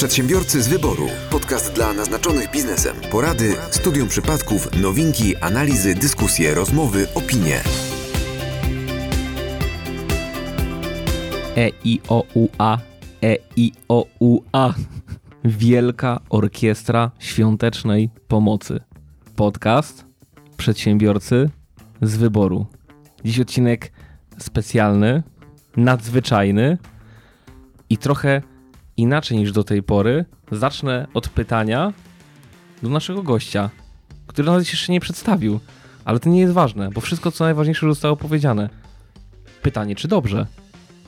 Przedsiębiorcy z wyboru. Podcast dla naznaczonych biznesem. Porady, studium przypadków, nowinki, analizy, dyskusje, rozmowy, opinie. E I O U A E I O U A Wielka Orkiestra Świątecznej Pomocy. Podcast Przedsiębiorcy z wyboru. Dziś odcinek specjalny, nadzwyczajny i trochę inaczej niż do tej pory. Zacznę od pytania do naszego gościa, który nawet się jeszcze nie przedstawił, ale to nie jest ważne, bo wszystko co najważniejsze zostało powiedziane. Pytanie, czy dobrze?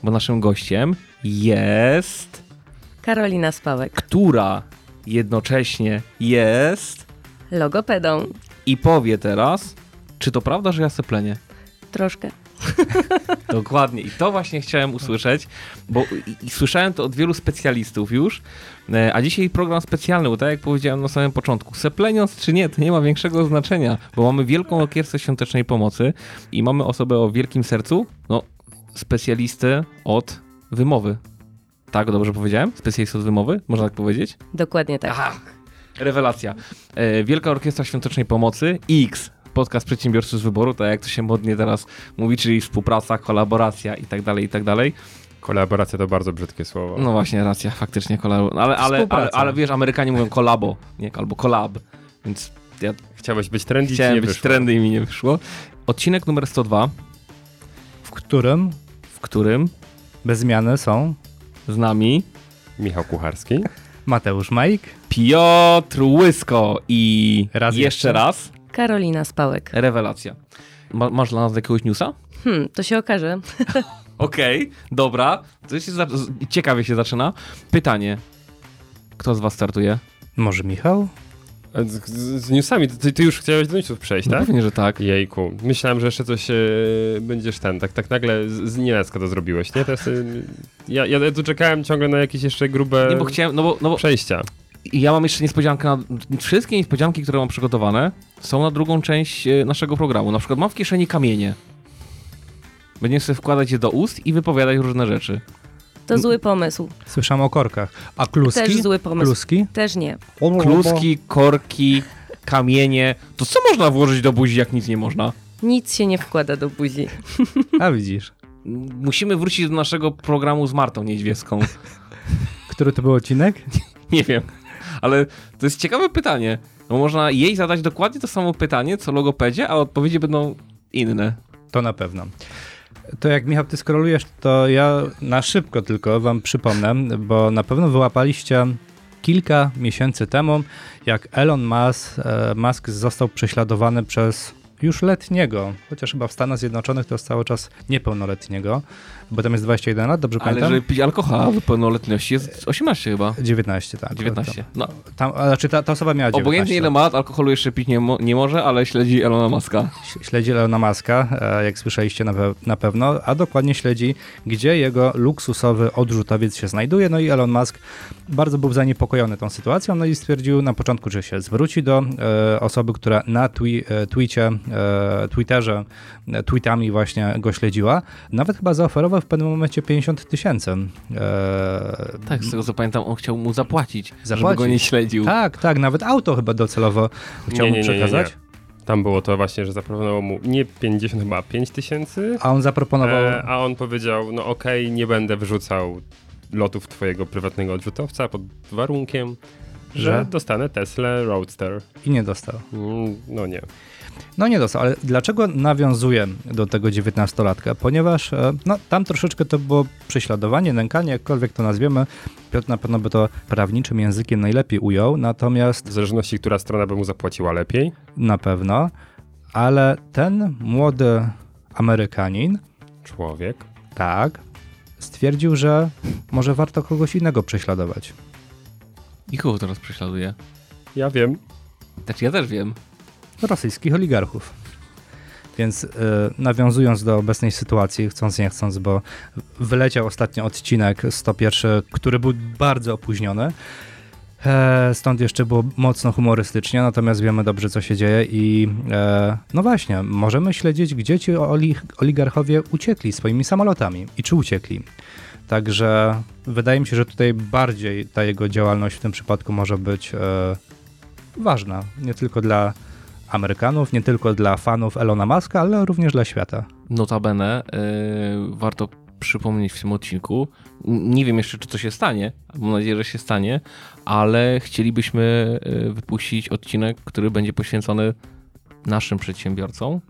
Bo naszym gościem jest, Karolina Spałek, która jednocześnie jest logopedą. i powie teraz, czy to prawda, że ja seplenię? Troszkę. Dokładnie. I to właśnie chciałem usłyszeć, bo i, i słyszałem to od wielu specjalistów już, e, a dzisiaj program specjalny, bo tak jak powiedziałem na samym początku, sepleniąc czy nie, to nie ma większego znaczenia, bo mamy wielką orkiestrę świątecznej pomocy i mamy osobę o wielkim sercu, no, specjalistę od wymowy. Tak, dobrze powiedziałem? Specjalistę od wymowy? Można tak powiedzieć? Dokładnie tak. Aha, rewelacja. E, Wielka Orkiestra Świątecznej Pomocy, X, podcast przedsiębiorców z wyboru, tak jak to się modnie teraz mówi, czyli współpraca, kolaboracja i tak dalej, i tak dalej. Kolaboracja to bardzo brzydkie słowo. No właśnie, racja, faktycznie kolabo. Ale, ale, ale, ale wiesz, Amerykanie mówią kolabo, nie, albo kolab, więc ja Chciałeś być trendy, ci chciałem nie być wyszło. trendy i mi nie wyszło. Odcinek numer 102, w którym w którym bez zmiany są z nami Michał Kucharski. Mateusz Majk, Piotr Łysko i Raz jeszcze jeszcze. raz Karolina Spałek. rewelacja. Ma, masz dla nas jakiegoś newsa? Hmm, to się okaże. Okej, dobra. To się za... ciekawie się zaczyna. Pytanie. Kto z was startuje? może Michał? Z, z, z newsami, ty, ty już chciałeś do newsów przejść, No tak? pewnie, że tak. Jejku, myślałem, że jeszcze coś e, będziesz ten, tak, tak nagle z, z nienacka to zrobiłeś, nie? To jest, e, ja, ja tu czekałem ciągle na jakieś jeszcze grube Nie, bo chciałem, no bo, no bo przejścia. Ja mam jeszcze niespodziankę na... Wszystkie niespodzianki, które mam przygotowane są na drugą część e, naszego programu. Na przykład mam w kieszeni kamienie. Będziemy sobie wkładać je do ust i wypowiadać różne rzeczy. To zły pomysł. Słyszałem o korkach. A kluski? Też zły pomysł. Kluski? Też nie. Kluski, korki, kamienie. To co można włożyć do buzi, jak nic nie można? Nic się nie wkłada do buzi. A widzisz. Musimy wrócić do naszego programu z Martą Niedźwiecką. Który to był odcinek? Nie wiem, ale to jest ciekawe pytanie. No można jej zadać dokładnie to samo pytanie, co logopedzie, a odpowiedzi będą inne. To na pewno. To jak Michał, ty skrolujesz, to ja na szybko tylko wam przypomnę, bo na pewno wyłapaliście kilka miesięcy temu, jak Elon Musk, e, Musk został prześladowany przez już letniego, chociaż chyba w Stanach Zjednoczonych to jest cały czas niepełnoletniego, bo tam jest 21 lat, dobrze Ale pamiętam? żeby pić alkohol w pełnoletności jest 18 chyba. 19, tak. 19. No, Tam, znaczy ta, ta osoba miała 19 obojętnie ile ma lat, alkoholu jeszcze pić nie, mo- nie może, ale śledzi Elona Muska. Śledzi Elona Muska, e, jak słyszeliście na, pe- na pewno, a dokładnie śledzi, gdzie jego luksusowy odrzutowiec się znajduje. No i Elon Musk bardzo był zaniepokojony tą sytuacją, no i stwierdził na początku, że się zwróci do e, osoby, która na twi, e, twicie, e, Twitterze, e, tweetami właśnie go śledziła. Nawet chyba zaoferował w pewnym momencie 50 tysięcy. E, Tak, z tego co pamiętam, on chciał mu zapłacić, żeby Zapłacić. go nie śledził. tak, tak, nawet auto chyba docelowo chciał Nie, mu nie, nie, nie, przekazać. nie. Tam było to właśnie, że zaproponował mu nie 50, chyba 5 tysięcy, A on zaproponował. e, a on powiedział, no okej, nie będę wyrzucał lotów twojego prywatnego odrzutowca pod warunkiem, że, Że? dostanę Tesla Roadster. I nie dostał. Mm, No nie. No nie dostał, ale dlaczego nawiązuję do tego dziewiętnastolatka? Ponieważ e, no, tam troszeczkę to było prześladowanie, nękanie, jakkolwiek to nazwiemy. Piotr na pewno by to prawniczym językiem najlepiej ujął, natomiast W zależności, która strona by mu zapłaciła lepiej. na pewno, ale ten młody Amerykanin, Człowiek. tak, stwierdził, że może warto kogoś innego prześladować. I kogo teraz prześladuje? Ja wiem. Znaczy ja też wiem. Rosyjskich oligarchów. Więc y, nawiązując do obecnej sytuacji, chcąc nie chcąc, bo wyleciał ostatnio odcinek 101, który był bardzo opóźniony. E, stąd jeszcze było mocno humorystycznie, natomiast wiemy dobrze, co się dzieje i e, no właśnie, możemy śledzić, gdzie ci oli, oligarchowie uciekli swoimi samolotami i czy uciekli. Także wydaje mi się, że tutaj bardziej ta jego działalność w tym przypadku może być e, ważna. Nie tylko dla Amerykanów, nie tylko dla fanów Elona Muska, ale również dla świata. Notabene yy, warto przypomnieć w tym odcinku. Nie wiem jeszcze, czy to się stanie. Mam nadzieję, że się stanie, ale chcielibyśmy yy, wypuścić odcinek, który będzie poświęcony naszym przedsiębiorcom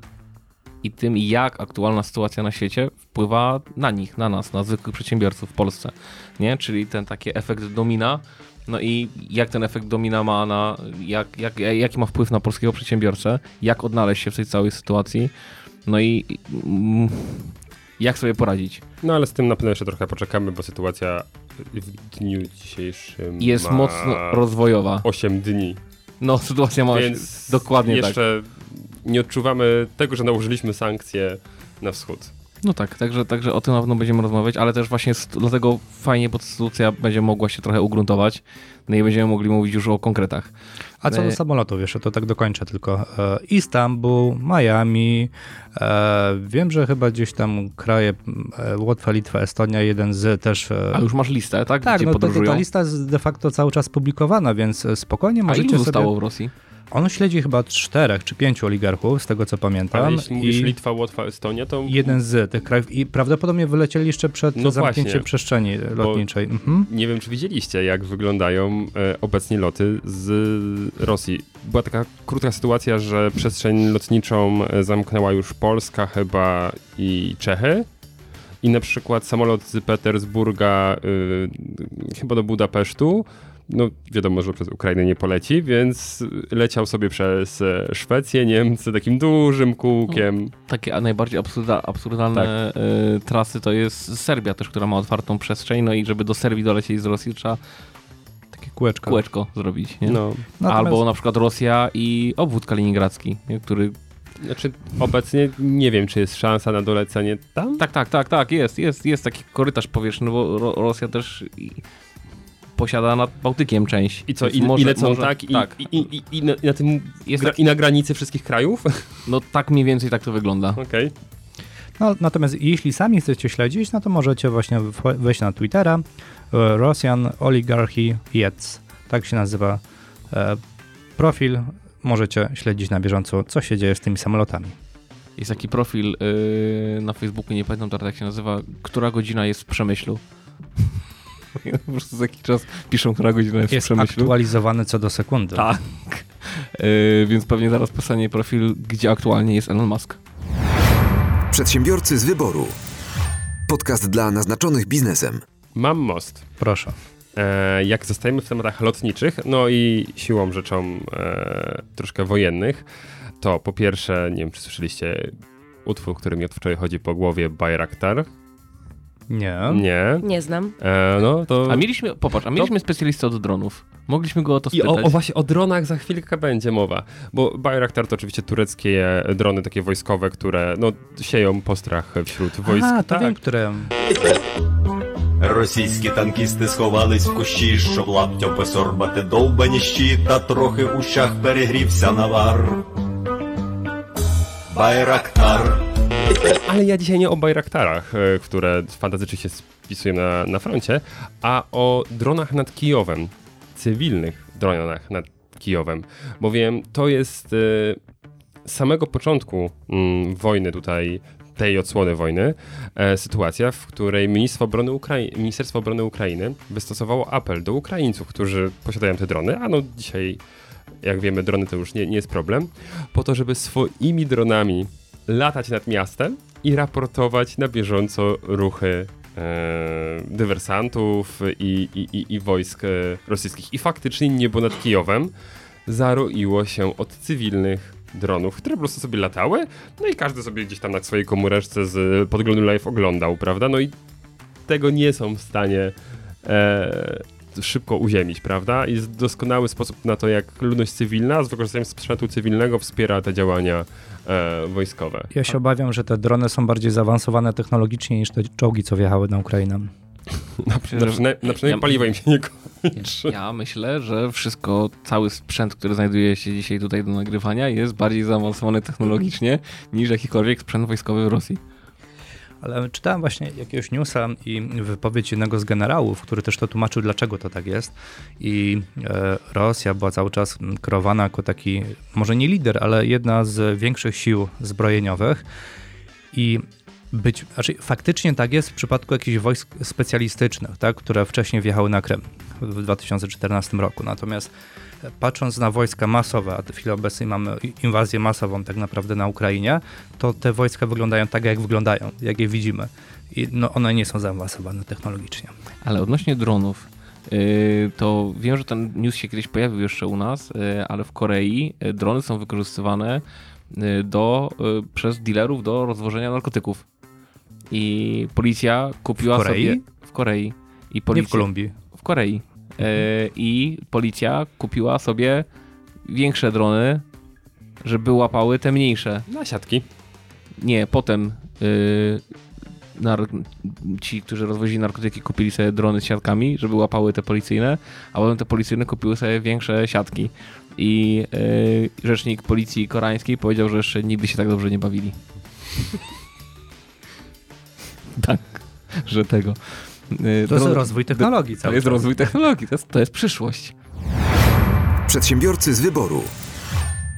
i tym, jak aktualna sytuacja na świecie wpływa na nich, na nas, na zwykłych przedsiębiorców w Polsce. Nie? Czyli ten taki efekt domina. No i jak ten efekt domina ma na, jak, jak, jaki ma wpływ na polskiego przedsiębiorcę, jak odnaleźć się w tej całej sytuacji, no i mm, jak sobie poradzić. No ale z tym na pewno jeszcze trochę poczekamy, bo sytuacja w dniu dzisiejszym Jest mocno rozwojowa. 8 dni, No, sytuacja ma więc dokładnie tak. jeszcze nie odczuwamy tego, że nałożyliśmy sankcje na wschód. No tak, także, także o tym na pewno będziemy rozmawiać, ale też właśnie dlatego fajnie, bo sytuacja będzie mogła się trochę ugruntować, no i będziemy mogli mówić już o konkretach. A co E, do samolotów, jeszcze to tak dokończę tylko. E, Istanbul, Miami, e, wiem, że chyba gdzieś tam kraje e, Łotwa, Litwa, Estonia, jeden z też... A już masz listę, tak? tak, Gdzie no podróżują? ta lista jest de facto cały czas publikowana, więc spokojnie A możecie ilu sobie... zostało w Rosji? On śledzi chyba czterech czy pięciu oligarchów, z tego co pamiętam. Ale jeśli mówisz i Litwa, Łotwa, Estonia, to jeden z tych krajów i prawdopodobnie wylecieli jeszcze przed No zamknięciem właśnie. przestrzeni lotniczej. Mhm. nie wiem, czy widzieliście, jak wyglądają e, obecnie loty z Rosji. Była taka krótka sytuacja, że przestrzeń lotniczą e, zamknęła już Polska chyba i Czechy. I na przykład samolot z Petersburga y, chyba do Budapesztu, no wiadomo, że przez Ukrainę nie poleci, więc leciał sobie przez e, Szwecję, Niemcy takim dużym kółkiem. Takie a najbardziej absurda, absurdalne Tak. y, trasy to jest Serbia też, która ma otwartą przestrzeń, no i żeby do Serbii dolecieć z Rosji trzeba Takie kółeczko. kółeczko zrobić, nie? No, Natomiast- Albo na przykład Rosja i obwód kaliningradzki, nie? który... znaczy obecnie nie wiem, czy jest szansa na dolecenie tam. Tak, tak, tak, tak, jest, jest, jest taki korytarz powietrzny, bo Ro Rosja też i, posiada nad Bałtykiem część. I co, i, może- i lecą może- tak, i, tak. I, i, i, i, na, i na tym Jest gra, taki- i na granicy wszystkich krajów? No tak mniej więcej tak to wygląda. Okej. No, natomiast jeśli sami chcecie śledzić, no to możecie właśnie wejść na Twittera e, Russian Oligarchy Jets. Tak się nazywa e, profil. Możecie śledzić na bieżąco, co się dzieje z tymi samolotami. Jest taki profil yy, na Facebooku, nie pamiętam teraz jak się nazywa, która godzina jest w Przemyślu. po prostu za jakiś czas piszą, która godzina jest, Jest w Przemyślu. aktualizowany co do sekundy. Tak. Yy, więc pewnie zaraz powstanie profil, gdzie aktualnie jest Elon Musk. Przedsiębiorcy z wyboru. Podcast dla naznaczonych biznesem. Mam most. Proszę. E, jak zostajemy w tematach lotniczych, no i siłą rzeczą e, troszkę wojennych, to po pierwsze, nie wiem czy słyszeliście utwór, który mi od wczoraj chodzi po głowie, Bayraktar. Nie. Nie. Nie znam. E, no to... A mieliśmy, popatrz, a mieliśmy specjalistę od dronów. Mogliśmy go o to I spytać. o, o właśnie o dronach za chwilkę będzie mowa, bo Bayraktar to oczywiście tureckie drony takie wojskowe, które no, sieją postrach wśród wojsk. A, to tak. wiem, które... Російські танкісти сховались в кущі, щоб лаптям посорбати довбані щі, та трохи у щах перегрівся навар. Байрактар. Ale ja dzisiaj nie o Bayraktarach, e, które fantastycznie się spisują na, na froncie, a o dronach nad Kijowem, cywilnych dronach nad Kijowem, bowiem to jest z samego początku mm, wojny tutaj, tej odsłony wojny, e, sytuacja, w której Ministerstwo Obrony, Ministerstwo Obrony Ukrainy wystosowało apel do Ukraińców, którzy posiadają te drony, a no dzisiaj, jak wiemy, drony to już nie, nie jest problem, po to, żeby swoimi dronami latać nad miastem i raportować na bieżąco ruchy e, dywersantów i, i, i, i wojsk e, rosyjskich. I faktycznie niebo nad Kijowem zaroiło się od cywilnych dronów, które po prostu sobie latały, no i każdy sobie gdzieś tam na swojej komóreczce z podglądu live oglądał, prawda? No i tego nie są w stanie e, szybko uziemić, prawda? Jest doskonały sposób na to, jak ludność cywilna z wykorzystaniem sprzętu cywilnego wspiera te działania e, wojskowe. Ja się obawiam, że te drony są bardziej zaawansowane technologicznie niż te czołgi, co wjechały na Ukrainę. Na, przyna- na przynajmniej ja- paliwo im się nie kończy. Ja myślę, że wszystko, cały sprzęt, który znajduje się dzisiaj tutaj do nagrywania jest bardziej zaawansowany technologicznie niż jakikolwiek sprzęt wojskowy w Rosji. Ale czytałem właśnie jakiegoś newsa i wypowiedź jednego z generałów, który też to tłumaczył, dlaczego to tak jest. I e, Rosja była cały czas kreowana jako taki, może nie lider, ale jedna z większych sił zbrojeniowych. I być, znaczy faktycznie tak jest w przypadku jakichś wojsk specjalistycznych, tak, które wcześniej wjechały na Krym w 2014 roku. Natomiast patrząc na wojska masowe, a w chwili obecnej mamy inwazję masową tak naprawdę na Ukrainie, to te wojska wyglądają tak, jak wyglądają, jak je widzimy. I no, one nie są zaawansowane technologicznie. Ale odnośnie dronów, yy, to wiem, że ten news się kiedyś pojawił jeszcze u nas, yy, ale w Korei yy, drony są wykorzystywane do, przez dealerów do rozwożenia narkotyków. I policja kupiła W Korei? sobie... W Korei. I policja, Nie w Kolumbii. w Korei. E, I policja kupiła sobie większe drony, żeby łapały te mniejsze. Na siatki. Nie, potem y, ci, którzy rozwozili narkotyki, kupili sobie drony z siatkami, żeby łapały te policyjne, a potem te policyjne kupiły sobie większe siatki. I y, rzecznik policji koreańskiej powiedział, że jeszcze nigdy się tak dobrze nie bawili. tak, że tego. Y, To jest rozwój technologii To jest rozwój technologii, to jest, to jest przyszłość. Przedsiębiorcy z wyboru.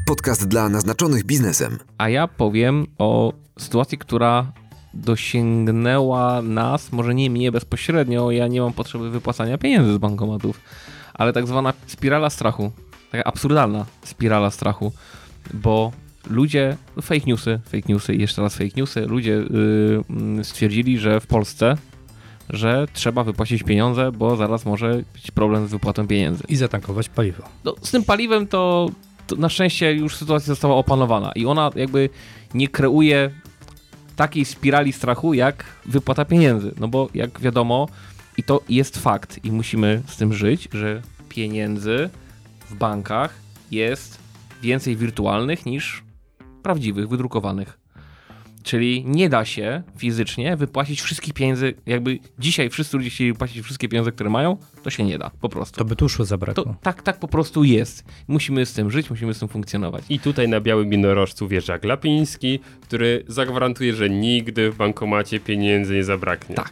Podcast dla naznaczonych biznesem. A ja powiem o sytuacji, która dosięgnęła nas, może nie mnie bezpośrednio, ja nie mam potrzeby wypłacania pieniędzy z bankomatów, ale tak zwana spirala strachu, taka absurdalna spirala strachu, bo ludzie, fake newsy, fake newsy i jeszcze raz fake newsy, ludzie yy, stwierdzili, że w Polsce, że trzeba wypłacić pieniądze, bo zaraz może być problem z wypłatą pieniędzy. I zatankować paliwo. No, z tym paliwem to, to na szczęście już sytuacja została opanowana i ona jakby nie kreuje takiej spirali strachu jak wypłata pieniędzy. No bo jak wiadomo, i to jest fakt i musimy z tym żyć, że pieniędzy w bankach jest więcej wirtualnych niż prawdziwych, wydrukowanych. Czyli nie da się fizycznie wypłacić wszystkich pieniędzy, jakby dzisiaj wszyscy ludzie chcieli wypłacić wszystkie pieniądze, które mają, to się nie da, po prostu. To by tuszu zabrakło. To, tak, tak po prostu jest. Musimy z tym żyć, musimy z tym funkcjonować. I tutaj na białym jednorożcu wjeżdża Glapiński, który zagwarantuje, że nigdy w bankomacie pieniędzy nie zabraknie. Tak.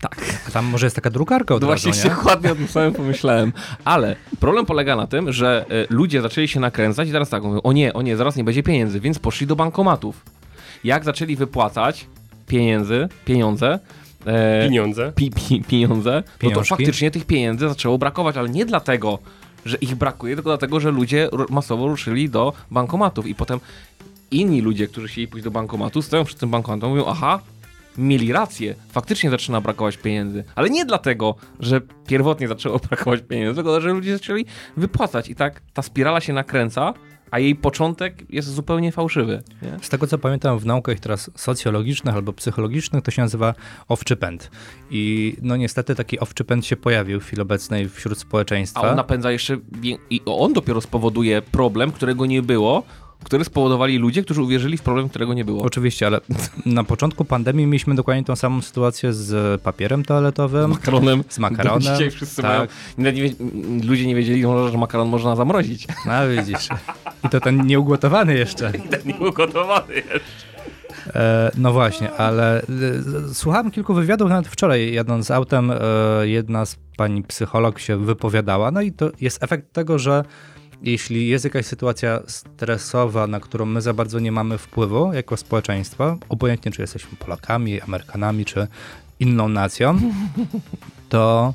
Tak. A Tam może jest taka drukarka od No razu, właśnie nie? dokładnie o tym samym pomyślałem. Ale problem polega na tym, że e, ludzie zaczęli się nakręcać i teraz tak mówią, o nie, o nie, zaraz nie będzie pieniędzy, więc poszli do bankomatów. Jak zaczęli wypłacać pieniędzy, pieniądze, e, Pieniądze. pi, pi, pieniądze, no to faktycznie tych pieniędzy zaczęło brakować, ale nie dlatego, że ich brakuje, tylko dlatego, że ludzie masowo ruszyli do bankomatów i potem inni ludzie, którzy chcieli pójść do bankomatu, stoją przy tym bankomatem i mówią, aha, mieli rację, faktycznie zaczyna brakować pieniędzy, ale nie dlatego, że pierwotnie zaczęło brakować pieniędzy, tylko że ludzie zaczęli wypłacać i tak ta spirala się nakręca, a jej początek jest zupełnie fałszywy. Nie? Z tego co pamiętam w naukach teraz socjologicznych albo psychologicznych to się nazywa owczy pęd. I no niestety taki owczy pęd się pojawił w chwili obecnej wśród A społeczeństwa. on napędza jeszcze, i on dopiero spowoduje problem, którego nie było, który spowodowali ludzie, którzy uwierzyli w problem, którego nie było. Oczywiście, ale na początku pandemii mieliśmy dokładnie tą samą sytuację z papierem toaletowym. makaronem. Z makaronem, Dzisiaj wszyscy tak. mają. Nie wie, ludzie nie wiedzieli, że makaron można zamrozić. No widzisz. I to ten nieugotowany jeszcze. nie był gotowany jeszcze. E, no właśnie, ale e, słuchałem kilku wywiadów nawet wczoraj jadąc autem, e, jedna z pani psycholog się wypowiadała, no i to jest efekt tego, że jeśli jest jakaś sytuacja stresowa, na którą my za bardzo nie mamy wpływu jako społeczeństwo, obojętnie czy jesteśmy Polakami, Amerykanami, czy inną nacją, to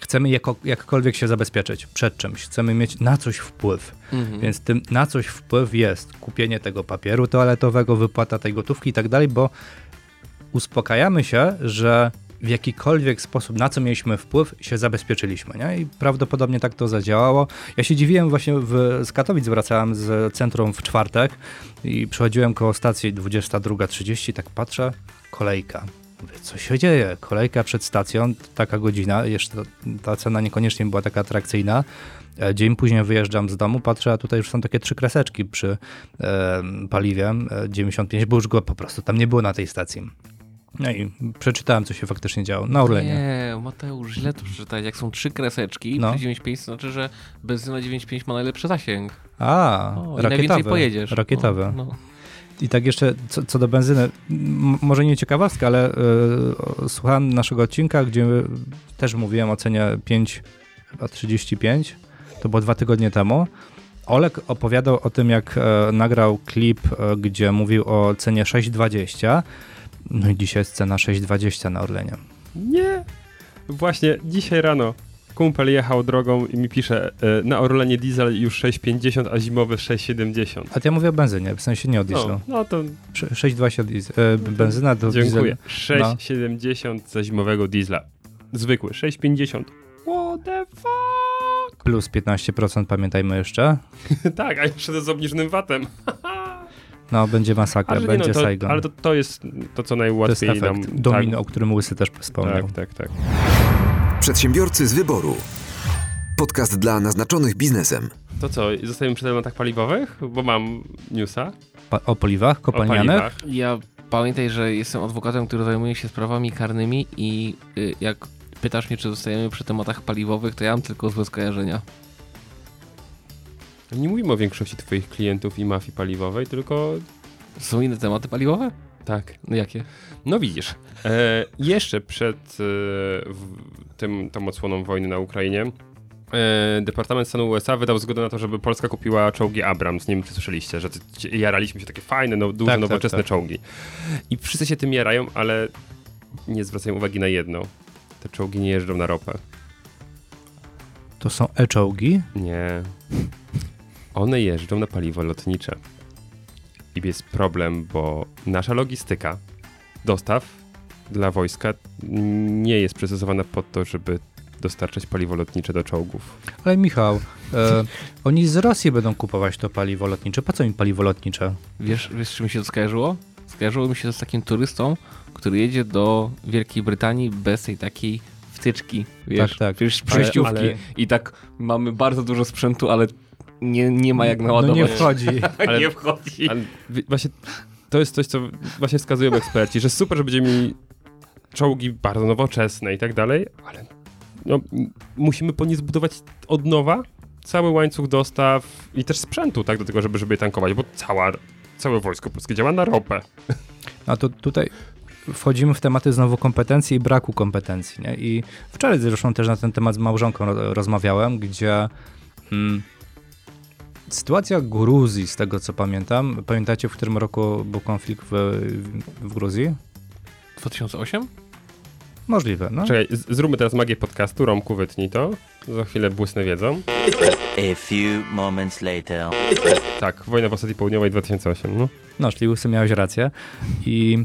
chcemy jako, jakkolwiek się zabezpieczyć przed czymś, chcemy mieć na coś wpływ. Więc tym na coś wpływ jest kupienie tego papieru toaletowego, wypłata tej gotówki i tak dalej, bo uspokajamy się, że w jakikolwiek sposób, na co mieliśmy wpływ, się zabezpieczyliśmy. Nie? I prawdopodobnie tak to zadziałało. Ja się dziwiłem właśnie w, z Katowic, wracałem z centrum w czwartek i przychodziłem koło stacji 22.30, tak patrzę, kolejka. Mówię, co się dzieje? Kolejka przed stacją, taka godzina, jeszcze ta cena niekoniecznie była taka atrakcyjna. E, Dzień później wyjeżdżam z domu, patrzę, a tutaj już są takie trzy kreseczki przy e, paliwie e, 95, bo już go po prostu tam nie było na tej stacji. No i przeczytałem, co się faktycznie działo na Orlenie. Nie, Mateusz, źle to przeczytać. Jak są trzy kreseczki No. przy 9.5, to znaczy, że benzyna 9.5 ma najlepszy zasięg. A, O, rakietowy. pojedziesz. Rakietowy. No, no. I tak jeszcze co, co do benzyny, m- może nie ciekawostka, ale y, słuchałem naszego odcinka, gdzie też mówiłem o cenie 5, chyba 35, to było dwa tygodnie temu. Olek opowiadał o tym, jak e, nagrał klip, e, gdzie mówił o cenie 6,20. No i dzisiaj jest cena 6,20 na Orlenie. Nie. Właśnie dzisiaj rano kumpel jechał drogą i mi pisze, e, na Orlenie diesel już 6,50, a zimowy 6,70. A ja mówię o benzynie, w sensie nie o dieslu. No, no to 6,20 diesel, e, benzyna do dziękuję. diesel. No. 6,70 za zimowego diesla. Zwykły, 6,50. What the fuck? Plus 15%, pamiętajmy jeszcze. tak, a jeszcze z obniżonym VAT-em. No, będzie masakra, Ale, będzie no, to, Saigon. ale to, to jest to, co to jest najłatwiej efekt nam... domino, o którym Łysy też wspomniał. Tak, tak, tak. Przedsiębiorcy z wyboru. Podcast dla naznaczonych biznesem. To co, zostajemy przy tematach paliwowych? Bo mam newsa Pa- o paliwach o kopalnianych. paliwach. Ja pamiętaj, że jestem adwokatem, który zajmuje się sprawami karnymi i y, jak pytasz mnie, czy zostajemy przy tematach paliwowych, to ja mam tylko złe skojarzenia. Nie mówimy o większości twoich klientów i mafii paliwowej, tylko Są inne tematy paliwowe? tak. No jakie? No widzisz, e, jeszcze przed e, w, tym, tą odsłoną wojny na Ukrainie e, Departament Stanu USA wydał zgodę na to, żeby Polska kupiła czołgi Abrams. Nie wiem, czy słyszeliście, że jaraliśmy się takie fajne, no, duże, Tak, tak, nowoczesne tak. czołgi. I wszyscy się tym jarają, ale nie zwracają uwagi na jedno. Te czołgi nie jeżdżą na ropę. To są e-czołgi. Nie. One jeżdżą na paliwo lotnicze. I jest problem, bo nasza logistyka dostaw dla wojska nie jest przystosowana pod to, żeby dostarczać paliwo lotnicze do czołgów. Ale Michał, e, oni z Rosji będą kupować to paliwo lotnicze. Po co im paliwo lotnicze? Wiesz, wiesz, czym mi się to skojarzyło? Skojarzyło mi się to z takim turystą, który jedzie do Wielkiej Brytanii bez tej takiej wtyczki. Wiesz, Tak, tak. Wiesz, Ale- przejściówki. ale- I tak mamy bardzo dużo sprzętu, ale nie, nie ma jak No naładować. nie wchodzi. Ale- nie wchodzi. Ale właśnie to jest coś, co właśnie wskazują eksperci, że super, że będziemy mieli czołgi bardzo nowoczesne i tak dalej, ale no, musimy po nie zbudować od nowa cały łańcuch dostaw i też sprzętu, tak, do tego, żeby, żeby je tankować, bo cała, całe wojsko polskie działa na ropę. A to tutaj wchodzimy w tematy znowu kompetencji i braku kompetencji. Nie? I wczoraj zresztą też na ten temat z małżonką ro- rozmawiałem, gdzie mm, sytuacja Gruzji, z tego co pamiętam, pamiętacie w którym roku był konflikt w, w Gruzji? 2008? Możliwe, no. Czekaj, zróbmy teraz magię podcastu, Romku wytnij to, za chwilę błysnę wiedzą. A few moments later. Tak, wojna w Osetii Południowej 2008, no. No, czyli Łysy miałeś rację. I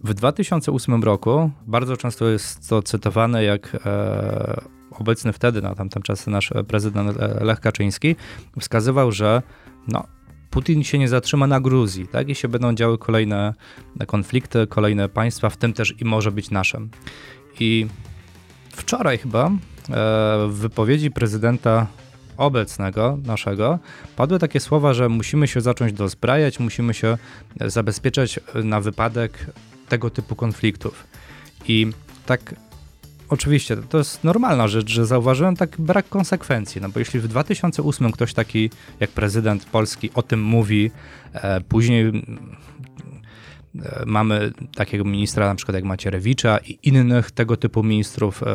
w 2008 roku bardzo często jest to cytowane, jak e, obecny wtedy, na tamten czas nasz prezydent Lech Kaczyński wskazywał, że no, Putin się nie zatrzyma na Gruzji, tak? I się będą działy kolejne konflikty, kolejne państwa, w tym też i może być naszym. I wczoraj chyba e, w wypowiedzi prezydenta obecnego, naszego, padły takie słowa, że musimy się zacząć dozbrajać, musimy się zabezpieczać na wypadek tego typu konfliktów. I tak oczywiście to jest normalna rzecz, że zauważyłem tak brak konsekwencji, no bo jeśli w 2008 ktoś taki jak prezydent Polski o tym mówi, e, później mm, e, mamy takiego ministra na przykład jak Macierewicza i innych tego typu ministrów e,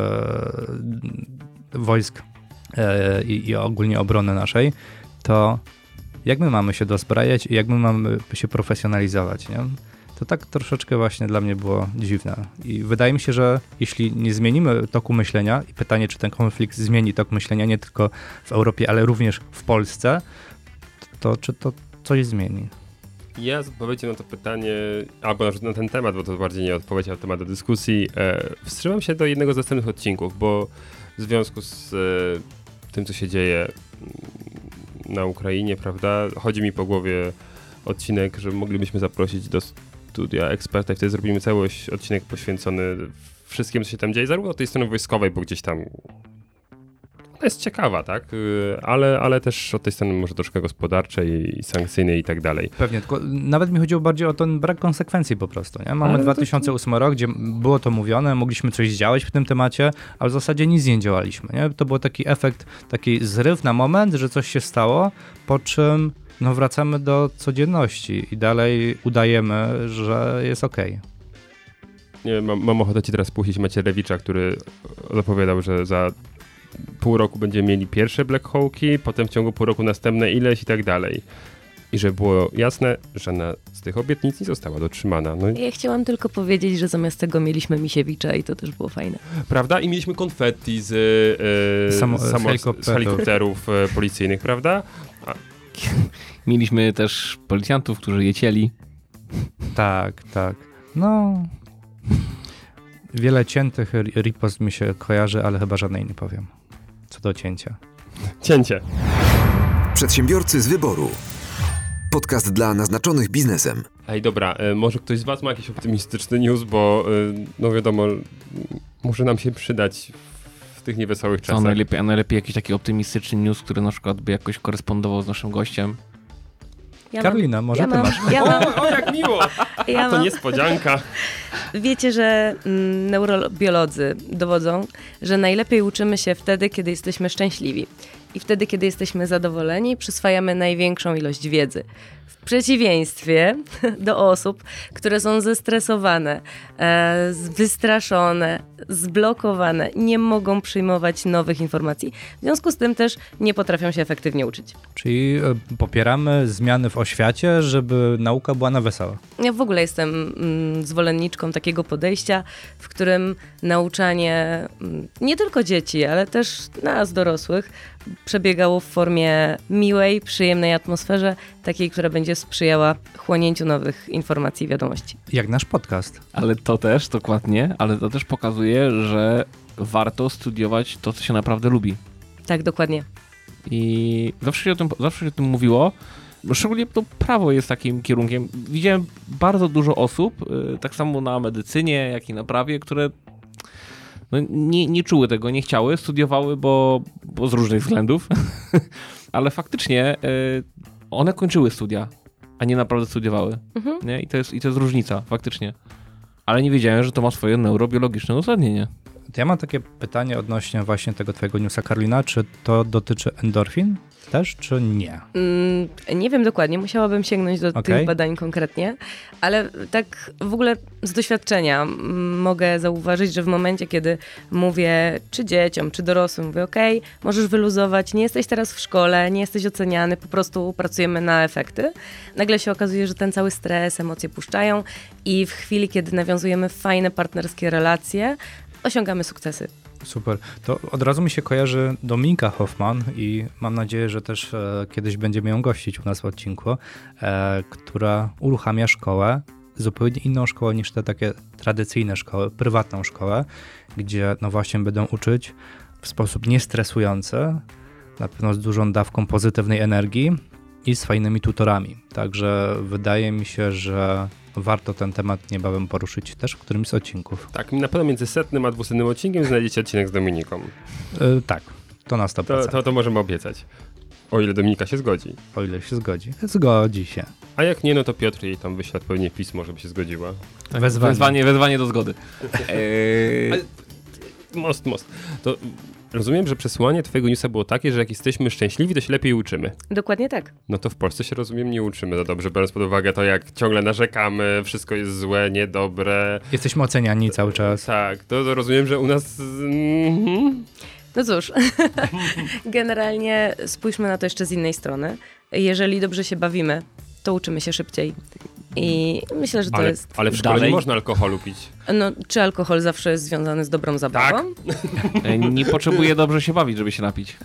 wojsk e, i, ogólnie obrony naszej, to jak my mamy się dozbrajać i jak my mamy się profesjonalizować, nie? To tak troszeczkę właśnie dla mnie było dziwne. I wydaje mi się, że jeśli nie zmienimy toku myślenia, i pytanie, czy ten konflikt zmieni tok myślenia nie tylko w Europie, ale również w Polsce, to czy to coś zmieni? Ja z odpowiedzią na to pytanie, albo na, ten temat, bo to bardziej nie odpowiedź, ale temat do dyskusji, e, wstrzymam się do jednego z następnych odcinków, bo w związku z e, tym, co się dzieje mm, na Ukrainie, prawda, chodzi mi po głowie odcinek, że moglibyśmy zaprosić do studia eksperta i wtedy zrobimy cały odcinek poświęcony wszystkim, co się tam dzieje, zarówno od tej strony wojskowej, bo gdzieś tam ona jest ciekawa, tak, Y, ale, ale też od tej strony może troszkę gospodarczej i sankcyjnej i tak dalej. Pewnie, tylko nawet mi chodziło bardziej o ten brak konsekwencji po prostu. Nie? Mamy Ale to- 2008 rok, gdzie było to mówione, mogliśmy coś działać w tym temacie, ale w zasadzie nic nie działaliśmy. Nie? To był taki efekt, taki zryw na moment, że coś się stało, po czym no wracamy do codzienności i dalej udajemy, że jest okej. Nie wiem, mam, mam ochotę ci teraz puścić Macierewicza, który zapowiadał, że za pół roku będziemy mieli pierwsze Black Hawki, potem w ciągu pół roku następne ileś i tak dalej. I żeby było jasne, żadna z tych obietnic nie została dotrzymana. No, i- Ja chciałam tylko powiedzieć, że zamiast tego mieliśmy Misiewicza i to też było fajne. prawda? I mieliśmy konfetti z, e, Samo- z, z helikopterów. e, policyjnych, prawda? Mieliśmy też policjantów, którzy je cieli. Tak, tak. No. Wiele ciętych ri- ripost mi się kojarzy, ale chyba żadnej nie powiem. Co do cięcia. Cięcie. Przedsiębiorcy z wyboru. Podcast dla naznaczonych biznesem. Ej, dobra, e, może ktoś z was ma jakiś optymistyczny news, bo e, no wiadomo, może nam się przydać w tych niewesołych czasach. najlepiej, a najlepiej jakiś taki optymistyczny news, który na przykład by jakoś korespondował z naszym gościem. Ja Karolina, może ja ty mam, masz? Ja mam, O, o, jak miło! ja To mam, niespodzianka. Wiecie, że mm, neurobiolodzy dowodzą, że najlepiej uczymy się wtedy, kiedy jesteśmy szczęśliwi. I wtedy, kiedy jesteśmy zadowoleni, przyswajamy największą ilość wiedzy. W przeciwieństwie do osób, które są zestresowane, e, wystraszone, zblokowane, nie mogą przyjmować nowych informacji. W związku z tym też nie potrafią się efektywnie uczyć. Czyli e, popieramy zmiany w oświacie, żeby nauka była na wesoło. Ja w ogóle jestem mm, zwolenniczką takiego podejścia, w którym nauczanie mm, nie tylko dzieci, ale też nas dorosłych przebiegało w formie miłej, przyjemnej atmosferze, takiej, która będzie sprzyjała chłonięciu nowych informacji i wiadomości. Jak nasz podcast. Ale to też, dokładnie, ale to też pokazuje, że warto studiować to, co się naprawdę lubi. Tak, dokładnie. I zawsze się o tym, zawsze się o tym mówiło. Szczególnie to prawo jest takim kierunkiem. Widziałem bardzo dużo osób, y, tak samo na medycynie, jak i na prawie, które no, nie, nie czuły tego, nie chciały, studiowały, bo, bo z różnych względów. Ale faktycznie y, one kończyły studia, a nie naprawdę studiowały. Mhm. Nie? I, to jest, I to jest różnica, faktycznie. Ale nie wiedziałem, że to ma swoje neurobiologiczne uzasadnienie. Ja mam takie pytanie odnośnie właśnie tego twojego newsa, Karolina. Czy to dotyczy endorfin też, czy nie? Mm, nie wiem dokładnie, musiałabym sięgnąć do Okej. tych badań konkretnie, ale tak w ogóle z doświadczenia mm, mogę zauważyć, że w momencie, kiedy mówię czy dzieciom, czy dorosłym, mówię ok, możesz wyluzować, nie jesteś teraz w szkole, nie jesteś oceniany, po prostu pracujemy na efekty, nagle się okazuje, że ten cały stres, emocje puszczają i w chwili, kiedy nawiązujemy fajne partnerskie relacje, osiągamy sukcesy. Super. To od razu mi się kojarzy Dominika Hoffman i mam nadzieję, że też e, kiedyś będziemy ją gościć u nas w odcinku, e, która uruchamia szkołę, zupełnie inną szkołę niż te takie tradycyjne szkoły, prywatną szkołę, gdzie no właśnie będą uczyć w sposób niestresujący, na pewno z dużą dawką pozytywnej energii i z fajnymi tutorami. Także wydaje mi się, że warto ten temat niebawem poruszyć też w którymś z odcinków. Tak, na pewno między setnym a dwusetnym odcinkiem znajdziecie odcinek z Dominiką. E, tak, to na 100%. To, to, to możemy obiecać. O ile Dominika się zgodzi. O ile się zgodzi. Zgodzi się. A jak nie, no to Piotr jej tam wyśle odpowiednie pismo, żeby się zgodziła. Wezwanie. Wezwanie, wezwanie do zgody. Eee, Most, most. To rozumiem, że przesłanie twojego newsa było takie, że jak jesteśmy szczęśliwi, to się lepiej uczymy. Dokładnie tak. No to w Polsce się rozumiem nie uczymy za dobrze, biorąc pod uwagę to, jak ciągle narzekamy, wszystko jest złe, niedobre. Jesteśmy oceniani cały czas. Tak, to, to rozumiem, że u nas... Mhm. No cóż, generalnie spójrzmy na to jeszcze z innej strony. Jeżeli dobrze się bawimy, to uczymy się szybciej. I myślę, że to Ale, jest. ale w szkole Dalej? nie można alkoholu pić. No, czy alkohol zawsze jest związany z dobrą zabawą? e, nie potrzebuję dobrze się bawić, żeby się napić.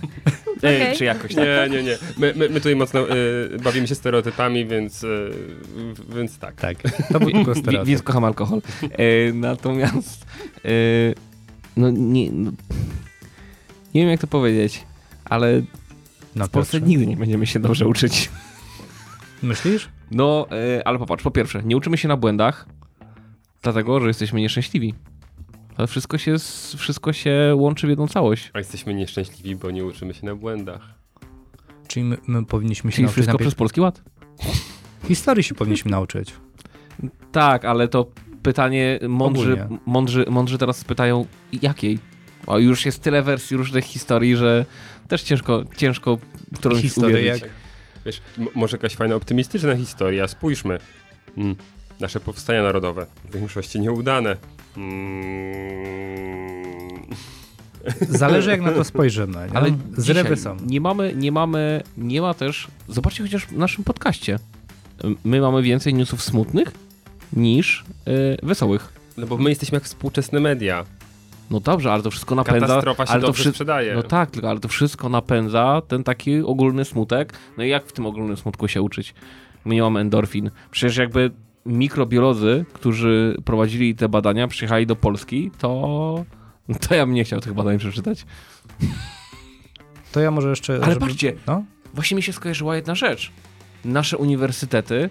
E, Okej. Czy jakoś tak. Nie, nie, nie. My, my, my tutaj mocno y, bawimy się stereotypami, więc, y, więc tak. Tak, to był tylko stereotyp. Więc kocham alkohol. E, natomiast no nie, no, nie wiem jak to powiedzieć, ale No, w Polsce nigdy nie będziemy się dobrze uczyć. Myślisz? No, e, ale popatrz, po pierwsze, nie uczymy się na błędach, dlatego, że jesteśmy nieszczęśliwi. Ale wszystko się, wszystko się łączy w jedną całość. A jesteśmy nieszczęśliwi, bo nie uczymy się na błędach. Czyli my, my powinniśmy się Czyli nauczyć wszystko najpierw... przez Polski Ład? Historii się powinniśmy nauczyć. Tak, ale to pytanie mądrzy, mądrzy, mądrzy teraz pytają jakiej? O, już jest tyle wersji różnych historii, że też ciężko, ciężko którąś Historię uwierzyć. Wiesz, może jakaś fajna, optymistyczna historia. Spójrzmy. Mm. Nasze powstania narodowe. W większości nieudane. Mm. Zależy jak na to spojrzymy. Nie? Ale Zrywy są. nie mamy, nie mamy, nie ma też, zobaczcie chociaż w naszym podcaście. My mamy więcej newsów smutnych niż yy, wesołych. No bo my jesteśmy jak współczesne media. No dobrze, ale to wszystko napędza. Katastrofa się ale to dobrze wszy- sprzedaje. No tak, tylko ale to wszystko napędza ten taki ogólny smutek. No i jak w tym ogólnym smutku się uczyć? My nie mamy endorfin. Przecież jakby mikrobiolodzy, którzy prowadzili te badania, przyjechali do Polski, to, to ja bym nie chciał tych badań przeczytać. To ja może jeszcze... Ale patrzcie, No? Właśnie mi się skojarzyła jedna rzecz. Nasze uniwersytety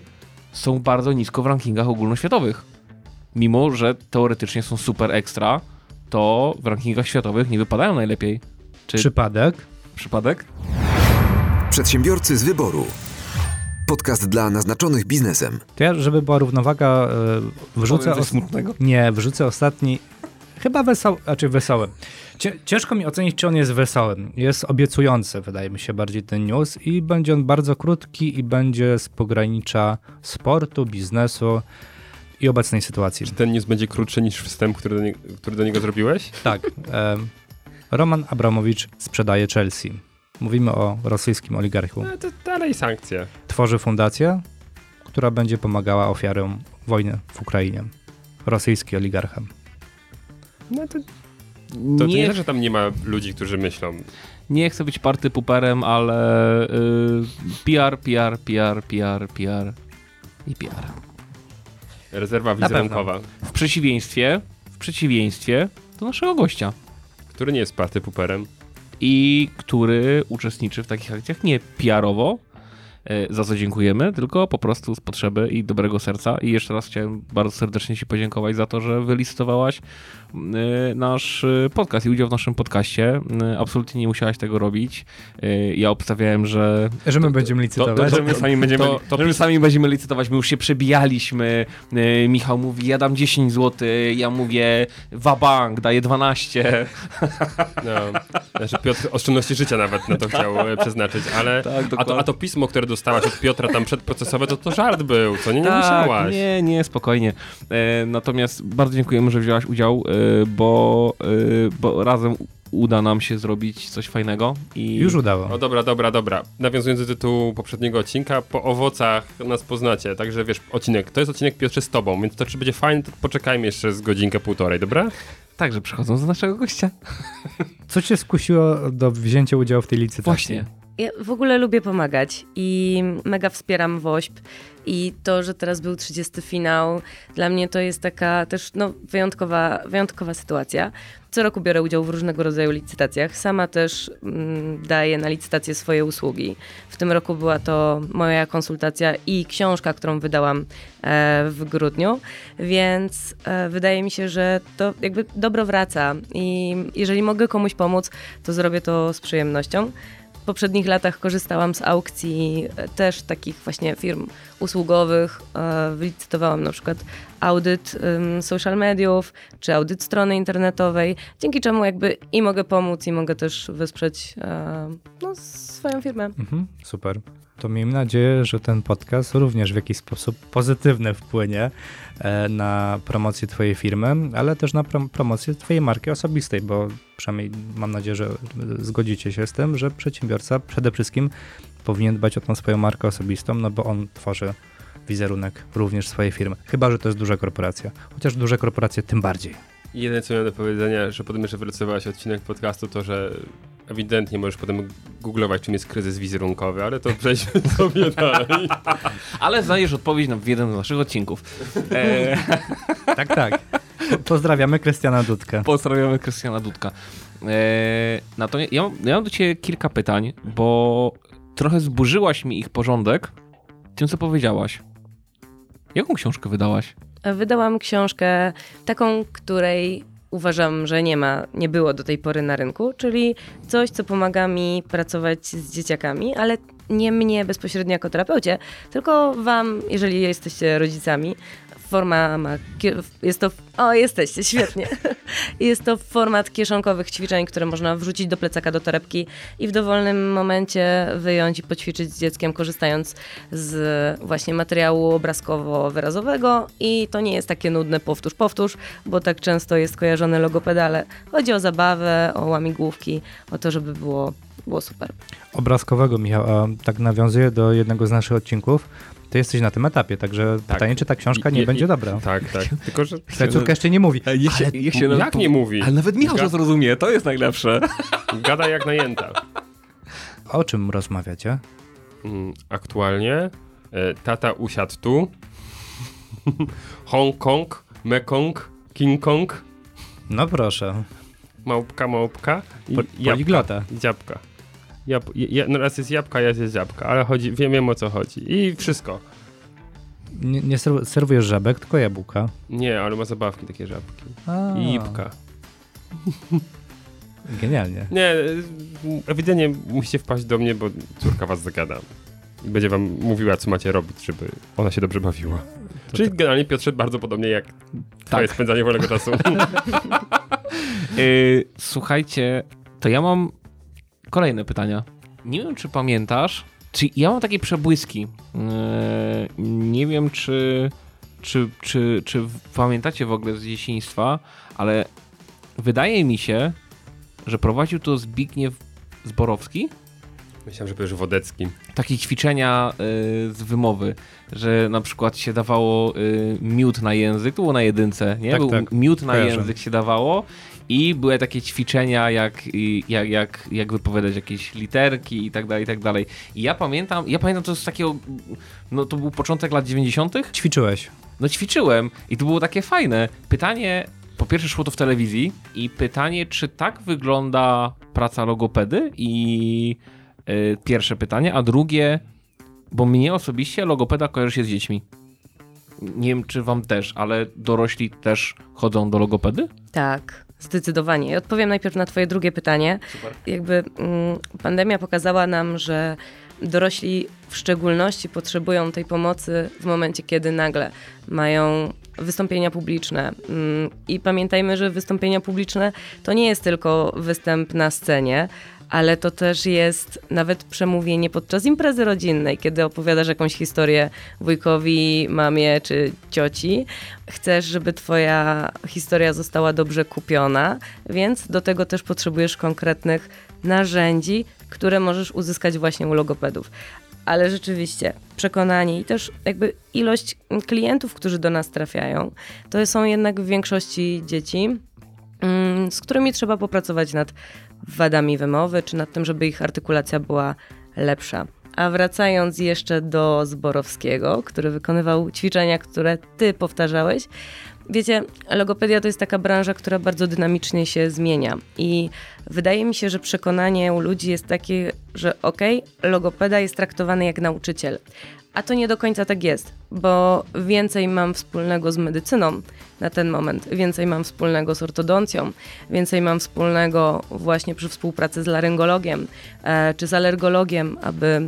są bardzo nisko w rankingach ogólnoświatowych. Mimo, że teoretycznie są super ekstra, to w rankingach światowych nie wypadają najlepiej. Czy Przypadek. przypadek? Przedsiębiorcy z wyboru. Podcast dla naznaczonych biznesem. To ja, żeby była równowaga, e, wrzucę... Os- smutnego. Nie, wrzucę ostatni... Chyba wesoły, znaczy wesoły. Ciężko mi ocenić, czy on jest wesoły. Jest obiecujący, wydaje mi się, bardziej ten news i będzie on bardzo krótki i będzie z pogranicza sportu, biznesu i obecnej sytuacji. Czy ten news będzie krótszy niż wstęp, który do, nie, który do niego zrobiłeś? Tak. em, Roman Abramowicz sprzedaje Chelsea. Mówimy o rosyjskim oligarchu. No to dalej sankcje. Tworzy fundację, która będzie pomagała ofiarom wojny w Ukrainie. Rosyjski oligarcha. No to, to nie, nie, że tam nie ma ludzi, którzy myślą. nie chcę być party puperem, ale y, PR, PR, PR, PR, PR i PR. Rezerwa wizerunkowa, W przeciwieństwie, w przeciwieństwie do naszego gościa. który nie jest party puperem. i który uczestniczy w takich akcjach nie PR-owo, za co dziękujemy, tylko po prostu z potrzeby i dobrego serca. I jeszcze raz chciałem bardzo serdecznie Ci podziękować za to, że wylistowałaś e, nasz e, podcast i udział w naszym podcaście. E, Absolutnie nie musiałaś tego robić. E, Ja obstawiałem, że, Że my będziemy to- licytować. że my sami będziemy, to- to że my sami będziemy licytować. My już się przebijaliśmy. E, Michał mówi, ja dam 10 zł, ja mówię, wabank, daję 12. No, znaczy Piotr oszczędności życia nawet na to chciał e, przeznaczyć, ale Tak, a, to, a to pismo, które dostałaś od Piotra tam przedprocesowe, to to żart był, co nie, nie tak, musiałaś. Nie, nie, spokojnie. E, natomiast bardzo dziękujemy, że wzięłaś udział, e, bo, e, bo razem uda nam się zrobić coś fajnego. I Już udało. O dobra, dobra, dobra. Nawiązując do tytułu poprzedniego odcinka, po owocach nas poznacie. Także wiesz, odcinek, to jest odcinek Piotrze z tobą, więc to czy będzie fajny, to poczekajmy jeszcze z godzinkę, półtorej, dobra? Także przechodząc do naszego gościa. Co cię skusiło do wzięcia udziału w tej licytacji? Właśnie. Ja w ogóle lubię pomagać i mega wspieram WOŚP i to, że teraz był 30 finał, dla mnie to jest taka też no, wyjątkowa, wyjątkowa sytuacja. Co roku biorę udział w różnego rodzaju licytacjach. Sama też mm, daję na licytację swoje usługi. W tym roku była to moja konsultacja i książka, którą wydałam e, w grudniu, więc e, wydaje mi się, że to jakby dobro wraca i jeżeli mogę komuś pomóc, to zrobię to z przyjemnością. Poprzednich latach korzystałam z aukcji e, też takich właśnie firm usługowych. E, Wylicytowałam na przykład audyt social mediów, czy audyt strony internetowej, dzięki czemu jakby i mogę pomóc, i mogę też wesprzeć e, no, swoją firmę. Mhm, super. To miejmy nadzieję, że ten podcast również w jakiś sposób pozytywny wpłynie e, na promocję Twojej firmy, ale też na prom- promocję Twojej marki osobistej, bo przynajmniej mam nadzieję, że zgodzicie się z tym, że przedsiębiorca przede wszystkim powinien dbać o tą swoją markę osobistą, no bo on tworzy wizerunek również swojej firmy. Chyba, że to jest duża korporacja. Chociaż duże korporacje tym bardziej. Jedyne co miałem do powiedzenia, że potem jeszcze wylosowałaś odcinek podcastu, to że ewidentnie możesz potem googlować, czym jest kryzys wizerunkowy, ale to przejdźmy sobie dalej. Ale znajdziesz odpowiedź na w jeden z naszych odcinków. E, Tak, tak. Pozdrawiamy Krystiana Dudkę. pozdrawiamy Krystiana Dudka. E, natomiast ja, mam- ja mam do Ciebie kilka pytań, bo trochę zburzyłaś mi ich porządek tym, co powiedziałaś. Jaką książkę wydałaś? Wydałam książkę taką, której uważam, że nie ma, nie było do tej pory na rynku, czyli coś, co pomaga mi pracować z dzieciakami, ale nie mnie bezpośrednio jako terapeucie, tylko wam, jeżeli jesteście rodzicami, forma ma, jest to, o jesteście, świetnie. Jest to format kieszonkowych ćwiczeń, które można wrzucić do plecaka, do torebki i w dowolnym momencie wyjąć i poćwiczyć z dzieckiem, korzystając z właśnie materiału obrazkowo-wyrazowego i to nie jest takie nudne powtórz, powtórz, bo tak często jest kojarzone logopedale. Chodzi o zabawę, o łamigłówki, o to, żeby było, było super. Obrazkowego, Michał, a tak nawiązuje do jednego z naszych odcinków. Ty jesteś na tym etapie, także Tak. pytanie, czy ta książka nie Je- będzie dobra. Tak, tak. Tylko, że... Twoja córka jeszcze nie mówi. Ale, Ale jak nie mówi? Ale nawet Michał to zrozumie, to jest najlepsze. Gada jak najęta. O czym rozmawiacie? Mm, Aktualnie e, tata usiadł tu. Hong Kong, Mekong, King Kong, No proszę, małpka, małpka i po, jabłka. poliglota. Dziabka. Jab, je, no raz jest jabłka, raz jest dziabka, ale chodzi, wiem, wiem o co chodzi. I wszystko. Nie, nie serw- serwujesz żabek, tylko jabłka. Nie, ale ma zabawki takie żabki. A, I jibka. Genialnie. Nie, y, ewidentnie musicie wpaść do mnie, bo córka was zagada. I będzie wam mówiła, co macie robić, żeby ona się dobrze bawiła. Czyli generalnie Piotrze bardzo podobnie jak twoje Tak. spędzanie wolnego czasu. Yy, słuchajcie, to ja mam kolejne pytania. Nie wiem, czy pamiętasz, czy ja mam takie przebłyski. Yy, nie wiem, czy, czy, czy, czy pamiętacie w ogóle z dzieciństwa, ale wydaje mi się, że prowadził to Zbigniew Zborowski. Myślałem, że powiesz Wodecki. Takie ćwiczenia y, z wymowy, że na przykład się dawało y, miód na język, to było na jedynce, nie? Tak, Był tak. miód na Kojarzę. język się dawało i były takie ćwiczenia, jak, jak, jak, jak wypowiadać jakieś literki i tak dalej, i tak dalej. I ja pamiętam, ja pamiętam to z takiego, no to był początek lat 90. Ćwiczyłeś. No ćwiczyłem i to było takie fajne. Pytanie, po pierwsze szło to w telewizji i pytanie, czy tak wygląda praca logopedy i y, pierwsze pytanie, a drugie, bo mnie osobiście logopeda kojarzy się z dziećmi. Nie wiem, czy wam też, ale dorośli też chodzą do logopedy? Tak, zdecydowanie. I odpowiem najpierw na Twoje drugie pytanie. Jakby mm, pandemia pokazała nam, że dorośli w szczególności potrzebują tej pomocy w momencie, kiedy nagle mają wystąpienia publiczne. Mm, I pamiętajmy, że wystąpienia publiczne to nie jest tylko występ na scenie, ale to też jest nawet przemówienie podczas imprezy rodzinnej, kiedy opowiadasz jakąś historię wujkowi, mamie czy cioci. Chcesz, żeby twoja historia została dobrze kupiona, więc do tego też potrzebujesz konkretnych narzędzi, które możesz uzyskać właśnie u logopedów. Ale rzeczywiście przekonanie i też jakby ilość klientów, którzy do nas trafiają, to są jednak w większości dzieci, mm, z którymi trzeba popracować nad wadami wymowy, czy nad tym, żeby ich artykulacja była lepsza. A wracając jeszcze do Zborowskiego, który wykonywał ćwiczenia, które ty powtarzałeś, wiecie, logopedia to jest taka branża, która bardzo dynamicznie się zmienia i wydaje mi się, że przekonanie u ludzi jest takie, że okej, logopeda jest traktowany jak nauczyciel. A to nie do końca tak jest, bo więcej mam wspólnego z medycyną na ten moment, więcej mam wspólnego z ortodoncją, więcej mam wspólnego właśnie przy współpracy z laryngologiem e, czy z alergologiem, aby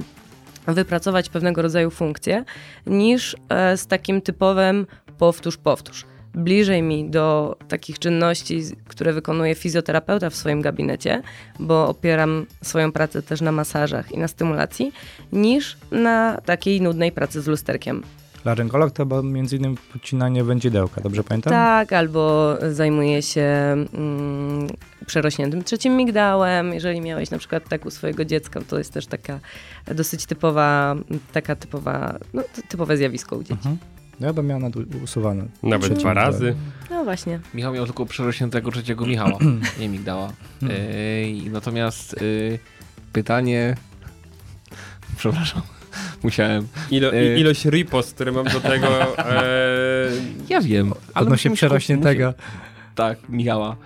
wypracować pewnego rodzaju funkcje, niż e, z takim typowym powtórz, powtórz. Bliżej mi do takich czynności, które wykonuje fizjoterapeuta w swoim gabinecie, bo opieram swoją pracę też na masażach i na stymulacji, niż na takiej nudnej pracy z lusterkiem. Laryngolog to chyba między innymi podcinanie wędzidełka, dobrze pamiętam? Tak, albo zajmuje się mm, przerośniętym trzecim migdałem. Jeżeli miałeś na przykład tak u swojego dziecka, to jest też taka dosyć typowa, taka typowa, no, ty- typowe zjawisko u dzieci. Mhm. Ja bym miał usuwane. Nawet dwa razy. No właśnie. Michał miał tylko przerośniętego trzeciego Michała, nie migdała. Yy, natomiast yy, pytanie... Przepraszam, musiałem. Ilo, Y- ilość ripost, które mam do tego. E, Ja wiem, ale Odnośnie przerośniętego. Tak, Michała.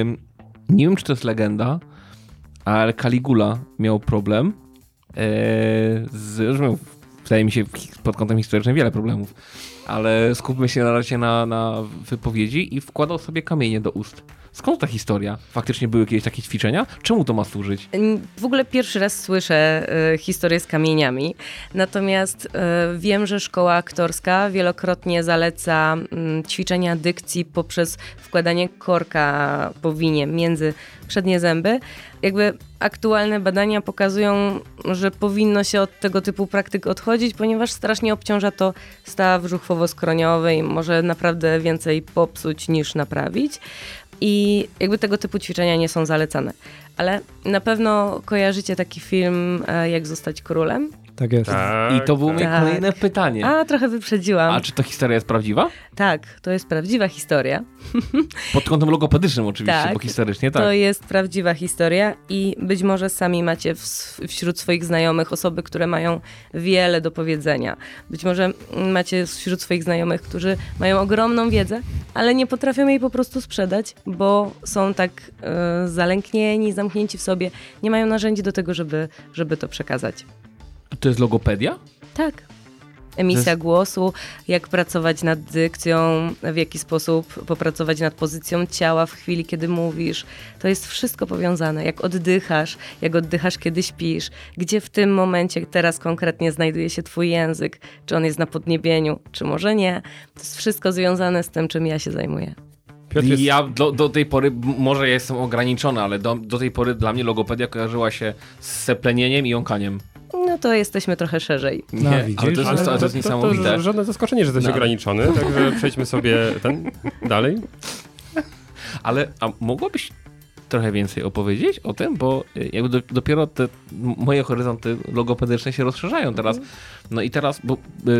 Ym, nie wiem, czy to jest legenda, ale Caligula miał problem yy, z... że miał, Wydaje mi się pod kątem historycznym wiele problemów. ale skupmy się na razie na, na wypowiedzi i wkładał sobie kamienie do ust. Skąd ta historia? Faktycznie były jakieś takie ćwiczenia? Czemu to ma służyć? W ogóle pierwszy raz słyszę y, historię z kamieniami, natomiast y, wiem, że szkoła aktorska wielokrotnie zaleca y, ćwiczenia dykcji poprzez wkładanie korka po winie między przednie zęby. Jakby aktualne badania pokazują, że powinno się od tego typu praktyk odchodzić, ponieważ strasznie obciąża to staw brzuchwowo-skroniowy i może naprawdę więcej popsuć niż naprawić. I jakby tego typu ćwiczenia nie są zalecane. Ale na pewno kojarzycie taki film e, Jak zostać królem? Tak jest. Tak, I to było moje tak. kolejne pytanie. A, trochę wyprzedziłam. A czy ta historia jest prawdziwa? Tak, to jest prawdziwa historia. Pod kątem logopedycznym oczywiście, Tak. bo historycznie tak. To jest prawdziwa historia i być może sami macie w, wśród swoich znajomych osoby, które mają wiele do powiedzenia. Być może macie wśród swoich znajomych, którzy mają ogromną wiedzę, ale nie potrafią jej po prostu sprzedać, bo są tak e, zalęknieni, zamknięci w sobie, nie mają narzędzi do tego, żeby, żeby to przekazać. To jest logopedia? Tak. Emisja jest- głosu, jak pracować nad dykcją, w jaki sposób popracować nad pozycją ciała w chwili, kiedy mówisz. To jest wszystko powiązane. Jak oddychasz, jak oddychasz, kiedy śpisz, gdzie w tym momencie teraz konkretnie znajduje się twój język, czy on jest na podniebieniu, czy może nie. To jest wszystko związane z tym, czym ja się zajmuję. Jest, Ja do, do tej pory, może ja jestem ograniczony, ale do, do tej pory dla mnie logopedia kojarzyła się z seplenieniem i jąkaniem. No to jesteśmy trochę szerzej. No, Nie, widzisz, ale to, ale jest, to, to jest niesamowite. To, żadne zaskoczenie, że jesteś No. ograniczony, także przejdźmy sobie ten dalej. Ale a mogłabyś trochę więcej opowiedzieć o tym, bo y, jakby do, dopiero te moje horyzonty logopedyczne się rozszerzają teraz. No i teraz, bo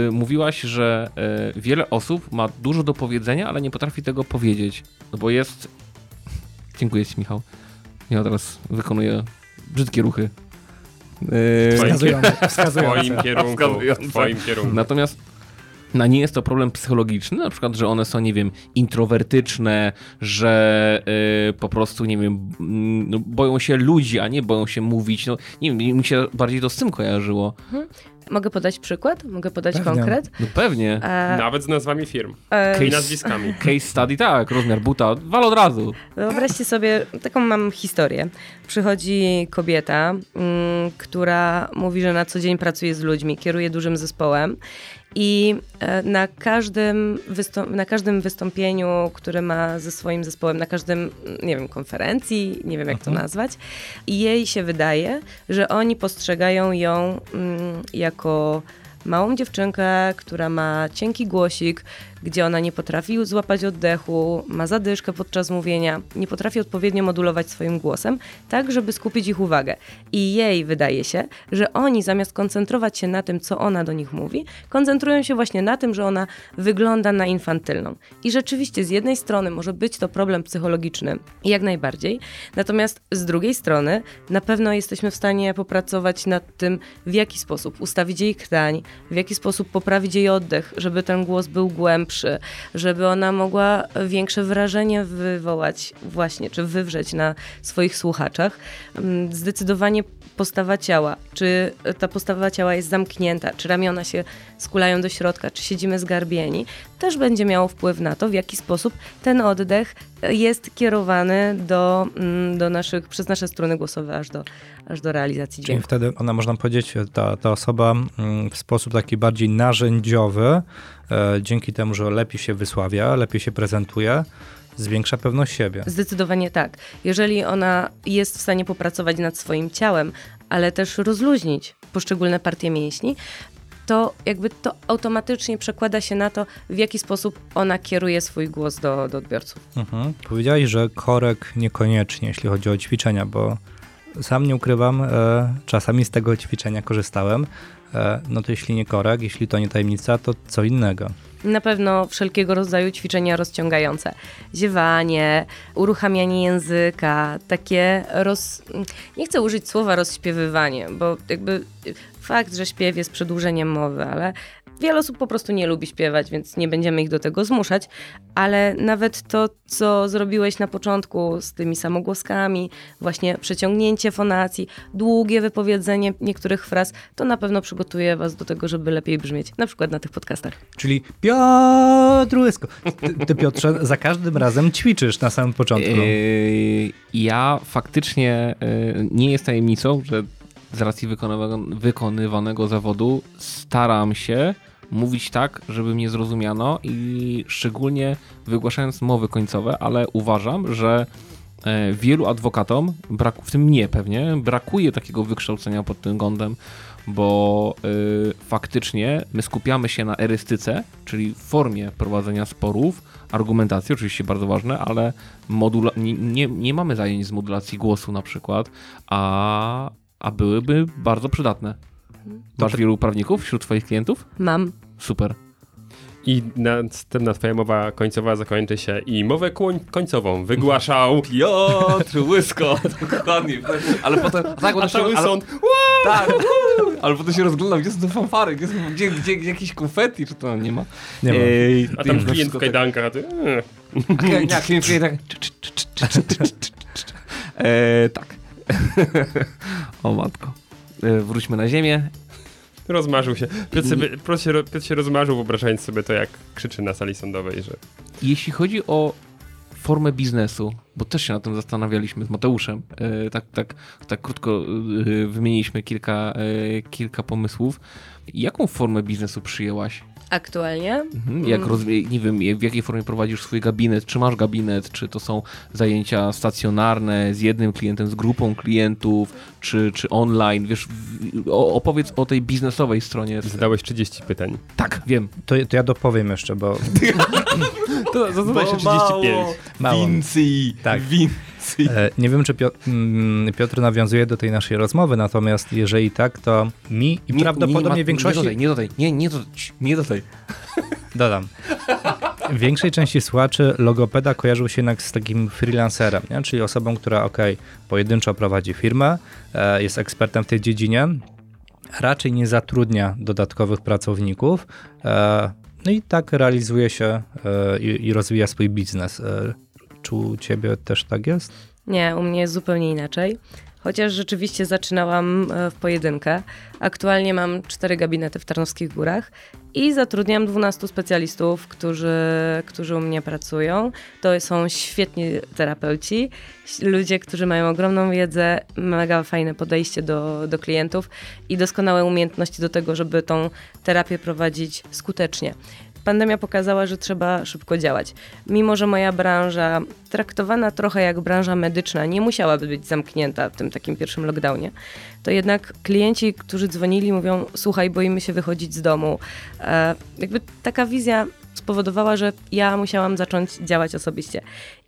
y, mówiłaś, że y, wiele osób ma dużo do powiedzenia, ale nie potrafi tego powiedzieć. No bo jest... Dziękuję ci, Michał. Ja teraz wykonuję brzydkie ruchy. Y, Twoim, Wskazujące, w wskazujące. twoim kierunku. Wskazujące. Twoim kierunku. Natomiast na nie jest to problem psychologiczny, na przykład, że one są, nie wiem, introwertyczne, że y, po prostu, nie wiem, mm, no, boją się ludzi, a nie boją się mówić. No, nie wiem, mi się bardziej to z tym kojarzyło. Mogę podać przykład? Mogę podać Pewnie. konkret? No pewnie. E, Nawet z nazwami firm e, i nazwiskami. Case study, tak, rozmiar buta, wal od razu. Wyobraźcie sobie, taką mam historię. Przychodzi kobieta, mm, która mówi, że na co dzień pracuje z ludźmi, kieruje dużym zespołem i e, na każdym, na każdym wystąpieniu, które ma ze swoim zespołem, na każdym, mm, nie wiem, konferencji, nie wiem jak to nazwać, jej się wydaje, że oni postrzegają ją mm, jako małą dziewczynkę, która ma cienki głosik, gdzie ona nie potrafi złapać oddechu, ma zadyszkę podczas mówienia, nie potrafi odpowiednio modulować swoim głosem, tak żeby skupić ich uwagę. I jej wydaje się, że oni zamiast koncentrować się na tym, co ona do nich mówi, koncentrują się właśnie na tym, że ona wygląda na infantylną. I rzeczywiście z jednej strony może być to problem psychologiczny, jak najbardziej, natomiast z drugiej strony na pewno jesteśmy w stanie popracować nad tym, w jaki sposób ustawić jej krtań, w jaki sposób poprawić jej oddech, żeby ten głos był głębszy, żeby ona mogła większe wrażenie wywołać właśnie, czy wywrzeć na swoich słuchaczach. Mm, Zdecydowanie postawa ciała, czy ta postawa ciała jest zamknięta, czy ramiona się skulają do środka, czy siedzimy zgarbieni, też będzie miało wpływ na to, w jaki sposób ten oddech jest kierowany do, mm, do naszych, przez nasze struny głosowe aż do, aż do realizacji Czyli dźwięku. wtedy ona, można powiedzieć, ta, ta osoba mm, w sposób taki bardziej narzędziowy, e, dzięki temu, że lepiej się wysławia, lepiej się prezentuje, zwiększa pewność siebie. Zdecydowanie tak. Jeżeli ona jest w stanie popracować nad swoim ciałem, ale też rozluźnić poszczególne partie mięśni, to jakby to automatycznie przekłada się na to, w jaki sposób ona kieruje swój głos do, do odbiorców. Mhm. Powiedziałeś, że korek niekoniecznie, jeśli chodzi o ćwiczenia, bo sam nie ukrywam, e, czasami z tego ćwiczenia korzystałem. E, no to jeśli nie korek, jeśli to nie tajemnica, to co innego. Na pewno wszelkiego rodzaju ćwiczenia rozciągające. Ziewanie, uruchamianie języka, takie roz... Nie chcę użyć słowa rozśpiewywanie, bo jakby fakt, że śpiew jest przedłużeniem mowy, ale Wiele osób po prostu nie lubi śpiewać, więc nie będziemy ich do tego zmuszać, ale nawet to, co zrobiłeś na początku z tymi samogłoskami, właśnie przeciągnięcie fonacji, długie wypowiedzenie niektórych fraz, to na pewno przygotuje was do tego, żeby lepiej brzmieć, na przykład na tych podcastach. Czyli Piotr Łysko. Ty, ty Piotrze, za każdym razem ćwiczysz na samym początku. Yy, ja faktycznie yy, nie jest tajemnicą, że z racji wykonywanego, zawodu staram się mówić tak, żeby mnie zrozumiano i szczególnie wygłaszając mowy końcowe, ale uważam, że e, wielu adwokatom, w tym mnie pewnie, brakuje takiego wykształcenia pod tym kątem, bo y, faktycznie my skupiamy się na erystyce, czyli formie prowadzenia sporów, argumentacji, oczywiście bardzo ważne, ale modula- nie, nie, nie mamy zajęć z modulacji głosu na przykład, a, a byłyby bardzo przydatne. Masz wielu prawników wśród twoich klientów? Mam. Super. I następna twoja mowa końcowa zakończy się i mowę koń- końcową wygłaszał Piotr Łysko, dokładnie. Ale potem, tak, a cały ale, sąd tak, ale potem się rozglądam, gdzie są te fanfary, gdzie, gdzie, gdzie, gdzie jakieś konfetti, czy to nie ma? Nie ma. Ej, a ty tam klient w kajdankach, a ty... e. Tak, nie, nie, klient tak... E, tak. o matko. E, wróćmy na ziemię. Rozmarzył się. Piotr, sobie, Piotr, się, Piotr się rozmarzył, wyobrażając sobie to, jak krzyczy na sali sądowej, że Jeśli chodzi o formę biznesu, bo też się na tym zastanawialiśmy z Mateuszem, e, tak, tak, tak krótko e, wymieniliśmy kilka, kilka pomysłów. Jaką formę biznesu przyjęłaś? Aktualnie Mhm. Jak rozwi- nie wiem, w jakiej formie prowadzisz swój gabinet? Czy masz gabinet? Czy to są zajęcia stacjonarne z jednym klientem, z grupą klientów, czy, czy online? Wiesz, opowiedz o tej biznesowej stronie. zadałeś 30 pytań. Tak, wiem. To, to ja dopowiem jeszcze, bo To zadawaj się 35. Mało. Vinci, Tak. E, Nie wiem, czy Piotr, mm, Piotr nawiązuje do tej naszej rozmowy, natomiast jeżeli tak, to mi i prawdopodobnie nie, większości... Nie dodaj, nie dodaj, nie, nie dodaj, nie dodaj. Dodam. Większej części słuchaczy logopeda kojarzył się jednak z takim freelancerem, nie? czyli osobą, która ok, pojedynczo prowadzi firmę, e, jest ekspertem w tej dziedzinie, raczej nie zatrudnia dodatkowych pracowników, e, no i tak realizuje się i rozwija swój biznes. Czy u ciebie też tak jest? Nie, u mnie jest zupełnie inaczej. Chociaż rzeczywiście zaczynałam e, w pojedynkę. Aktualnie mam cztery gabinety w Tarnowskich Górach i zatrudniam 12 specjalistów, którzy, którzy u mnie pracują. To są świetni terapeuci, ludzie, którzy mają ogromną wiedzę, mega fajne podejście do, do klientów i doskonałe umiejętności do tego, żeby tą terapię prowadzić skutecznie. Pandemia pokazała, że trzeba szybko działać. Mimo, że moja branża, traktowana trochę jak branża medyczna, nie musiałaby być zamknięta w tym takim pierwszym lockdownie, to jednak klienci, którzy dzwonili, mówią: Słuchaj, boimy się wychodzić z domu. E, jakby taka wizja spowodowała, że ja musiałam zacząć działać osobiście.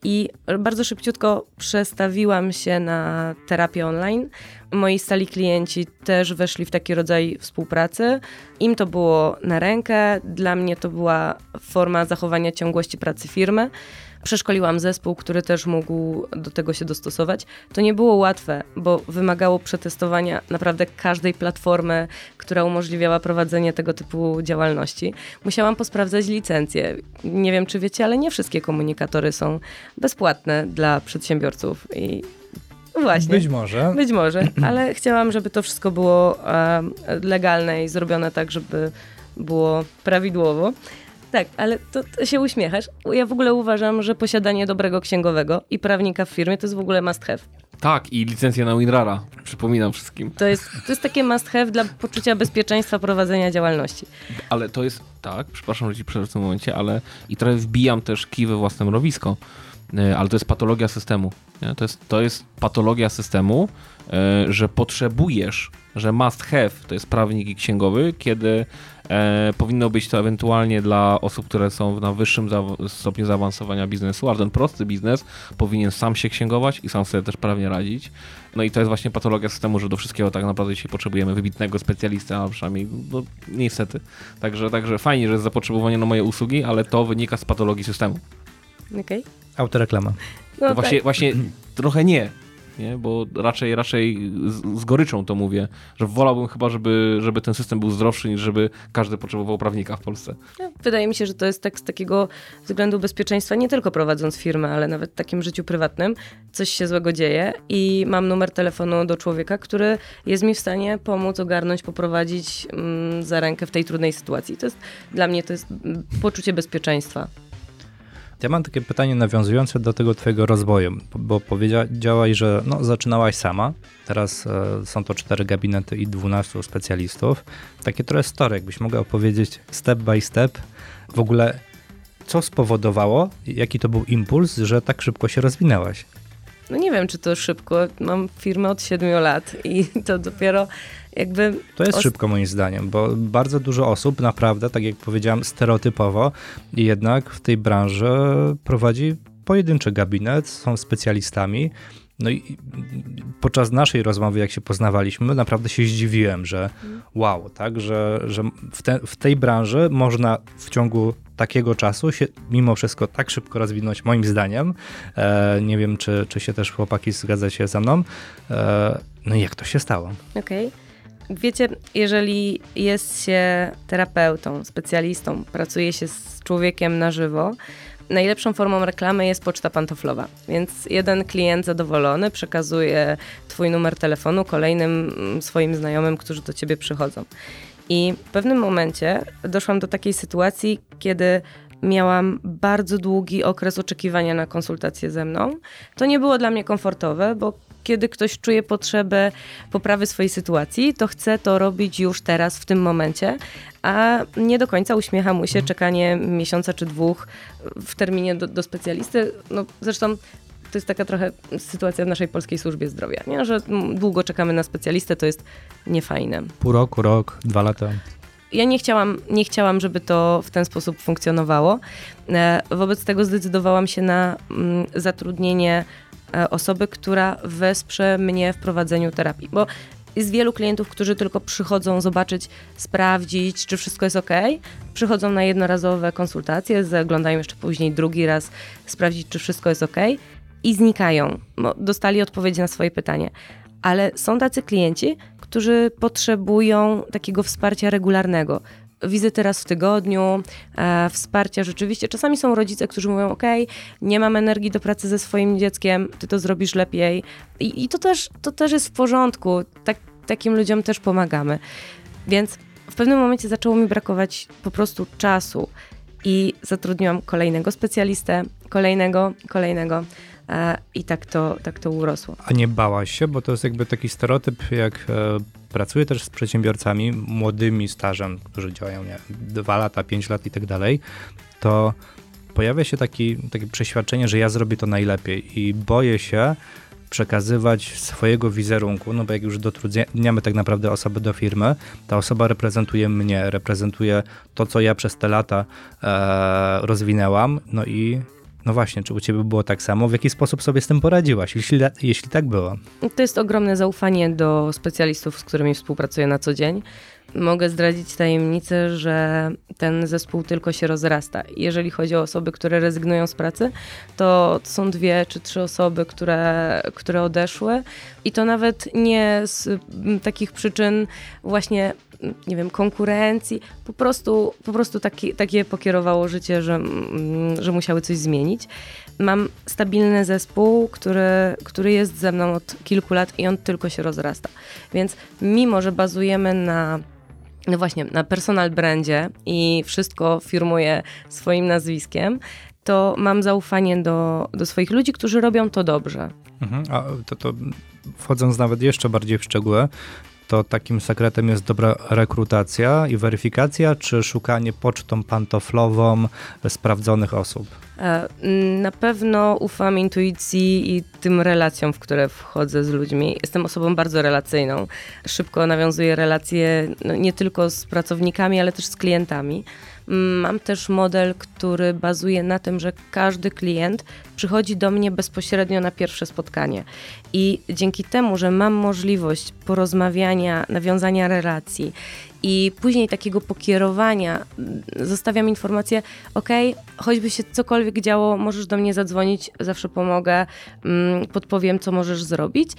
I bardzo szybciutko przestawiłam się na terapię online. Moi stali klienci też weszli w taki rodzaj współpracy. Im to było na rękę, dla mnie to była forma zachowania ciągłości pracy firmy. Przeszkoliłam zespół, który też mógł do tego się dostosować. To nie było łatwe, bo wymagało przetestowania naprawdę każdej platformy, która umożliwiała prowadzenie tego typu działalności. Musiałam posprawdzać licencje. Nie wiem, czy wiecie, ale nie wszystkie komunikatory są bezpłatne dla przedsiębiorców. I właśnie. Być może. Być może, ale chciałam, żeby to wszystko było e, legalne i zrobione tak, żeby było prawidłowo. Tak, ale to, to się uśmiechasz. Ja w ogóle uważam, że posiadanie dobrego księgowego i prawnika w firmie to jest w ogóle must have. Tak, i licencja na WinRara. Przypominam wszystkim. To jest, to jest takie must have dla poczucia bezpieczeństwa prowadzenia działalności. Ale to jest, tak, przepraszam, że ci przerwę w tym momencie, ale i trochę wbijam też kij we własne mrowisko, e, ale to jest patologia systemu. Nie? To, jest, to jest patologia systemu, e, że potrzebujesz, że must have to jest prawnik i księgowy, kiedy e, powinno być to ewentualnie dla osób, które są na wyższym za- stopniu zaawansowania biznesu, ale ten prosty biznes powinien sam się księgować i sam sobie też prawnie radzić. No i to jest właśnie patologia systemu, że do wszystkiego tak naprawdę dzisiaj potrzebujemy wybitnego specjalistę, a przynajmniej no, niestety. Także, także fajnie, że jest zapotrzebowanie na moje usługi, ale to wynika z patologii systemu. Okej? Autoreklama. No właśnie, właśnie trochę nie. Nie? bo raczej, raczej z, z goryczą to mówię, że wolałbym chyba, żeby, żeby ten system był zdrowszy, niż żeby każdy potrzebował prawnika w Polsce. Wydaje mi się, że to jest tak z takiego względu bezpieczeństwa, nie tylko prowadząc firmę, ale nawet w takim życiu prywatnym. Coś się złego dzieje i mam numer telefonu do człowieka, który jest mi w stanie pomóc, ogarnąć, poprowadzić mm, za rękę w tej trudnej sytuacji. To jest dla mnie to jest mm, poczucie bezpieczeństwa. Ja mam takie pytanie nawiązujące do tego twojego rozwoju, bo powiedziałaś, że no, zaczynałaś sama, teraz e, są to cztery gabinety i 12 specjalistów. Takie trochę story, jakbyś mogła opowiedzieć step by step, w ogóle co spowodowało, jaki to był impuls, że tak szybko się rozwinęłaś? No nie wiem, czy to szybko. Mam firmę od 7 lat i to dopiero jakby... To jest szybko moim zdaniem, bo bardzo dużo osób naprawdę, tak jak powiedziałem, stereotypowo jednak w tej branży prowadzi pojedynczy gabinet, są specjalistami. No i podczas naszej rozmowy, jak się poznawaliśmy, naprawdę się zdziwiłem, że wow, tak, że, że w, te, w tej branży można w ciągu takiego czasu się mimo wszystko tak szybko rozwinąć, moim zdaniem. E, nie wiem, czy, czy się też chłopaki zgadzacie ze mną. E, no i jak to się stało? Okej. Okay. Wiecie, jeżeli jest się terapeutą, specjalistą, pracuje się z człowiekiem na żywo, najlepszą formą reklamy jest poczta pantoflowa. Więc jeden klient zadowolony przekazuje Twój numer telefonu kolejnym mm, swoim znajomym, którzy do Ciebie przychodzą. I w pewnym momencie doszłam do takiej sytuacji, kiedy miałam bardzo długi okres oczekiwania na konsultację ze mną. To nie było dla mnie komfortowe, bo kiedy ktoś czuje potrzebę poprawy swojej sytuacji, to chce to robić już teraz, w tym momencie, a nie do końca uśmiecha mu się mhm. czekanie miesiąca czy dwóch w terminie do, do specjalisty. No, zresztą to jest taka trochę sytuacja w naszej polskiej służbie zdrowia, nie? że długo czekamy na specjalistę, to jest niefajne. Pół roku, rok, dwa lata. Ja nie chciałam, nie chciałam, żeby to w ten sposób funkcjonowało. E, wobec tego zdecydowałam się na mm, zatrudnienie osoby, która wesprze mnie w prowadzeniu terapii. Bo jest wielu klientów, którzy tylko przychodzą zobaczyć, sprawdzić, czy wszystko jest ok. Przychodzą na jednorazowe konsultacje, zaglądają jeszcze później drugi raz, sprawdzić, czy wszystko jest ok i znikają. Bo dostali odpowiedź na swoje pytanie. Ale są tacy klienci, którzy potrzebują takiego wsparcia regularnego, wizyty raz w tygodniu, e, wsparcia rzeczywiście. Czasami są rodzice, którzy mówią, ok, nie mam energii do pracy ze swoim dzieckiem, ty to zrobisz lepiej. I, i to, też, to też jest w porządku. Tak, takim ludziom też pomagamy. Więc w pewnym momencie zaczęło mi brakować po prostu czasu i zatrudniłam kolejnego specjalistę, kolejnego, kolejnego. E, I tak to, tak to urosło. A nie bałaś się, bo to jest jakby taki stereotyp, jak e, pracuję też z przedsiębiorcami młodymi stażem, którzy działają nie, 2 lata, 5 lat i tak dalej, to pojawia się taki, takie przeświadczenie, że ja zrobię to najlepiej i boję się przekazywać swojego wizerunku, no bo jak już dotrudniamy tak naprawdę osobę do firmy, ta osoba reprezentuje mnie, reprezentuje to, co ja przez te lata e, rozwinęłam, no i no właśnie, czy u Ciebie było tak samo? W jaki sposób sobie z tym poradziłaś, jeśli, jeśli tak było? To jest ogromne zaufanie do specjalistów, z którymi współpracuję na co dzień. Mogę zdradzić tajemnicę, że ten zespół tylko się rozrasta. Jeżeli chodzi o osoby, które rezygnują z pracy, to są dwie czy trzy osoby, które, które odeszły i to nawet nie z takich przyczyn właśnie nie wiem, konkurencji. Po prostu, po prostu taki, takie pokierowało życie, że, mm, że musiały coś zmienić. Mam stabilny zespół, który, który jest ze mną od kilku lat i on tylko się rozrasta. Więc mimo, że bazujemy na no właśnie, na personal brandzie i wszystko firmuję swoim nazwiskiem, to mam zaufanie do, do swoich ludzi, którzy robią to dobrze. Mhm, a to, to wchodząc nawet jeszcze bardziej w szczegóły, to takim sekretem jest dobra rekrutacja i weryfikacja, czy szukanie pocztą pantoflową sprawdzonych osób? E, na pewno ufam intuicji i tym relacjom, w które wchodzę z ludźmi. Jestem osobą bardzo relacyjną. Szybko nawiązuję relacje no, nie tylko z pracownikami, ale też z klientami. Mam też model, który bazuje na tym, że każdy klient przychodzi do mnie bezpośrednio na pierwsze spotkanie. I dzięki temu, że mam możliwość porozmawiania, nawiązania relacji i później takiego pokierowania, zostawiam informację, ok, choćby się cokolwiek działo, możesz do mnie zadzwonić, zawsze pomogę, mm, podpowiem, co możesz zrobić.